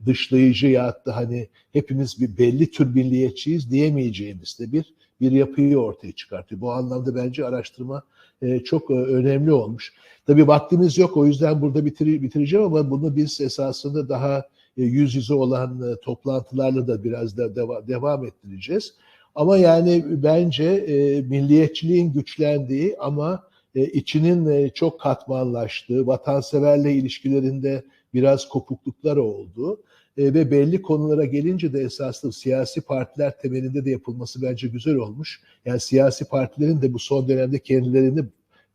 dışlayıcı ya da hani hepimiz bir belli tür milliyetçiyiz diyemeyeceğimiz de bir bir yapıyı ortaya çıkartıyor. Bu anlamda bence araştırma e, çok e, önemli olmuş. Tabii vaktimiz yok o yüzden burada bitir, bitireceğim ama bunu biz esasında daha yüz yüze olan toplantılarla da biraz da deva, devam ettireceğiz. Ama yani bence e, milliyetçiliğin güçlendiği ama e, içinin e, çok katmanlaştığı, vatanseverle ilişkilerinde biraz kopukluklar oldu. E, ve belli konulara gelince de esaslı siyasi partiler temelinde de yapılması bence güzel olmuş. Yani siyasi partilerin de bu son dönemde kendilerini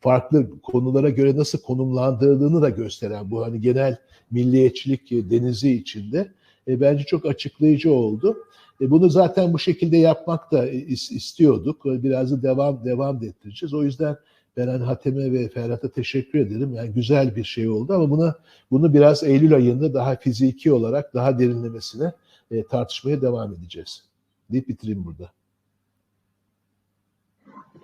farklı konulara göre nasıl konumlandırdığını da gösteren bu hani genel milliyetçilik denizi içinde e, bence çok açıklayıcı oldu. E, bunu zaten bu şekilde yapmak da istiyorduk. Biraz da devam devam ettireceğiz. O yüzden ben hani Hatem'e ve Ferhat'a teşekkür ederim. Yani güzel bir şey oldu ama buna bunu biraz Eylül ayında daha fiziki olarak daha derinlemesine e, tartışmaya devam edeceğiz. Deyip bitireyim burada.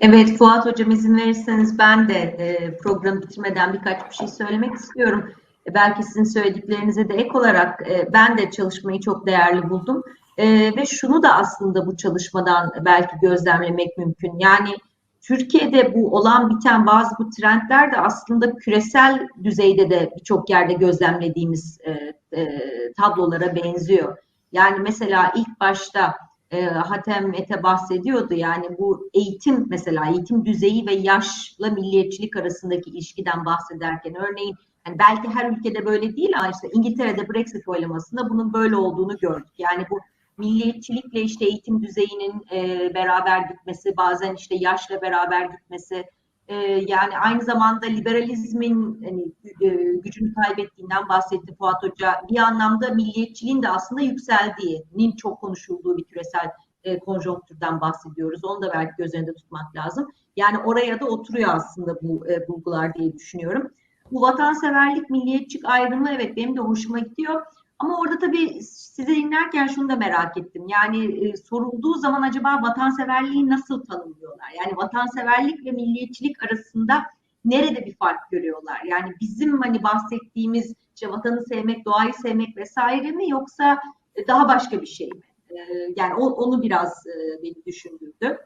Evet Fuat Hocam izin verirseniz ben de e, programı bitirmeden birkaç bir şey söylemek istiyorum. E, belki sizin söylediklerinize de ek olarak e, ben de çalışmayı çok değerli buldum. E, ve şunu da aslında bu çalışmadan belki gözlemlemek mümkün. Yani Türkiye'de bu olan biten bazı bu trendler de aslında küresel düzeyde de birçok yerde gözlemlediğimiz e, e, tablolara benziyor. Yani mesela ilk başta e, Hatem Mete bahsediyordu yani bu eğitim mesela eğitim düzeyi ve yaşla milliyetçilik arasındaki ilişkiden bahsederken örneğin yani belki her ülkede böyle değil ama işte İngiltere'de Brexit oylamasında bunun böyle olduğunu gördük. Yani bu milliyetçilik işte eğitim düzeyinin e, beraber gitmesi, bazen işte yaşla beraber gitmesi, e, yani aynı zamanda liberalizmin hani, e, gücünü kaybettiğinden bahsetti Fuat Hoca. Bir anlamda milliyetçiliğin de aslında yükseldiğinin çok konuşulduğu bir küresel e, konjonktürden bahsediyoruz. Onu da belki göz önünde tutmak lazım. Yani oraya da oturuyor aslında bu e, bulgular diye düşünüyorum. Bu vatanseverlik, milliyetçilik ayrımı evet benim de hoşuma gidiyor. Ama orada tabii sizi dinlerken şunu da merak ettim. Yani e, sorulduğu zaman acaba vatanseverliği nasıl tanımlıyorlar? Yani vatanseverlik ve milliyetçilik arasında nerede bir fark görüyorlar? Yani bizim hani bahsettiğimiz işte vatanı sevmek, doğayı sevmek vesaire mi yoksa e, daha başka bir şey mi? E, yani o, onu biraz e, beni düşündürdü.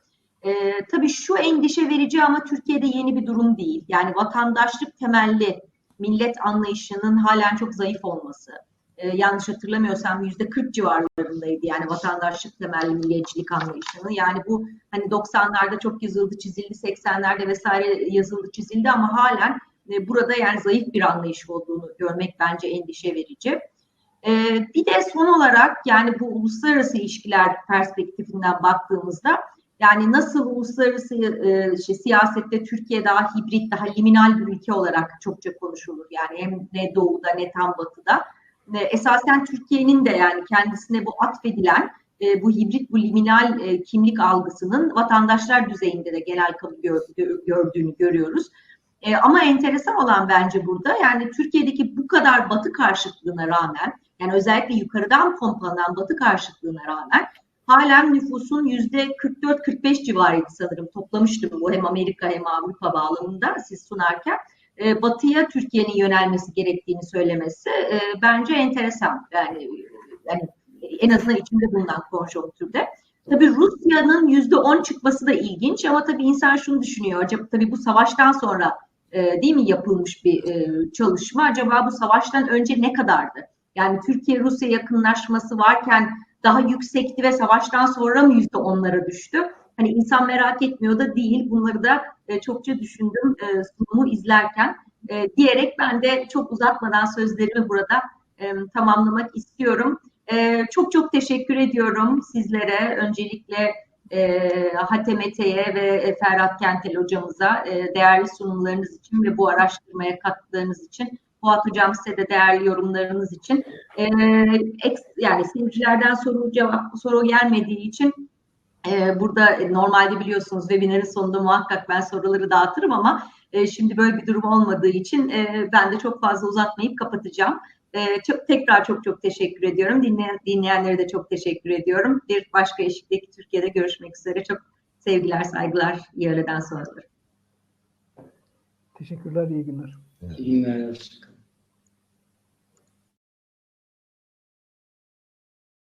E, tabii şu endişe verici ama Türkiye'de yeni bir durum değil. Yani vatandaşlık temelli millet anlayışının halen çok zayıf olması e, yanlış hatırlamıyorsam yüzde 40 civarlarındaydı yani vatandaşlık temelli milliyetçilik anlayışını. Yani bu hani 90'larda çok yazıldı çizildi, 80'lerde vesaire yazıldı çizildi ama halen e, burada yani zayıf bir anlayış olduğunu görmek bence endişe verici. E, bir de son olarak yani bu uluslararası ilişkiler perspektifinden baktığımızda yani nasıl uluslararası e, işte, siyasette Türkiye daha hibrit, daha liminal bir ülke olarak çokça konuşulur. Yani hem ne doğuda ne tam batıda e, esasen Türkiye'nin de yani kendisine bu atfedilen e, bu hibrit, bu liminal e, kimlik algısının vatandaşlar düzeyinde de genel kabul gör, gördüğünü görüyoruz. E, ama enteresan olan bence burada yani Türkiye'deki bu kadar batı karşıtlığına rağmen yani özellikle yukarıdan pompalanan Batı karşıtlığına rağmen halen nüfusun yüzde 44-45 civarıydı sanırım. Toplamıştım bu hem Amerika hem Avrupa bağlamında siz sunarken. E, batıya Türkiye'nin yönelmesi gerektiğini söylemesi e, bence enteresan. Yani, yani en azından içinde bulunan konjonktürde. Tabii Rusya'nın yüzde on çıkması da ilginç ama tabii insan şunu düşünüyor. Acaba tabii bu savaştan sonra e, değil mi yapılmış bir e, çalışma? Acaba bu savaştan önce ne kadardı? Yani Türkiye-Rusya yakınlaşması varken daha yüksekti ve savaştan sonra mı yüzde onlara düştü? Hani insan merak etmiyor da değil. Bunları da e, çokça düşündüm e, sunumu izlerken. E, diyerek ben de çok uzatmadan sözlerimi burada tamamlamak istiyorum. Çok çok teşekkür ediyorum sizlere. Öncelikle e, Hatemete'ye ve Ferhat Kentel hocamıza değerli sunumlarınız için ve bu araştırmaya katkılarınız için. Fuat Hocam size de değerli yorumlarınız için. E, eks, yani seyircilerden soru cevap soru gelmediği için e, burada normalde biliyorsunuz webinarın sonunda muhakkak ben soruları dağıtırım ama e, şimdi böyle bir durum olmadığı için e, ben de çok fazla uzatmayıp kapatacağım. E, çok tekrar çok çok teşekkür ediyorum. Dinleyen, dinleyenlere de çok teşekkür ediyorum. Bir başka eşikteki Türkiye'de görüşmek üzere. Çok sevgiler, saygılar. İyi öğleden sonra. Teşekkürler, iyi günler. İyi günler.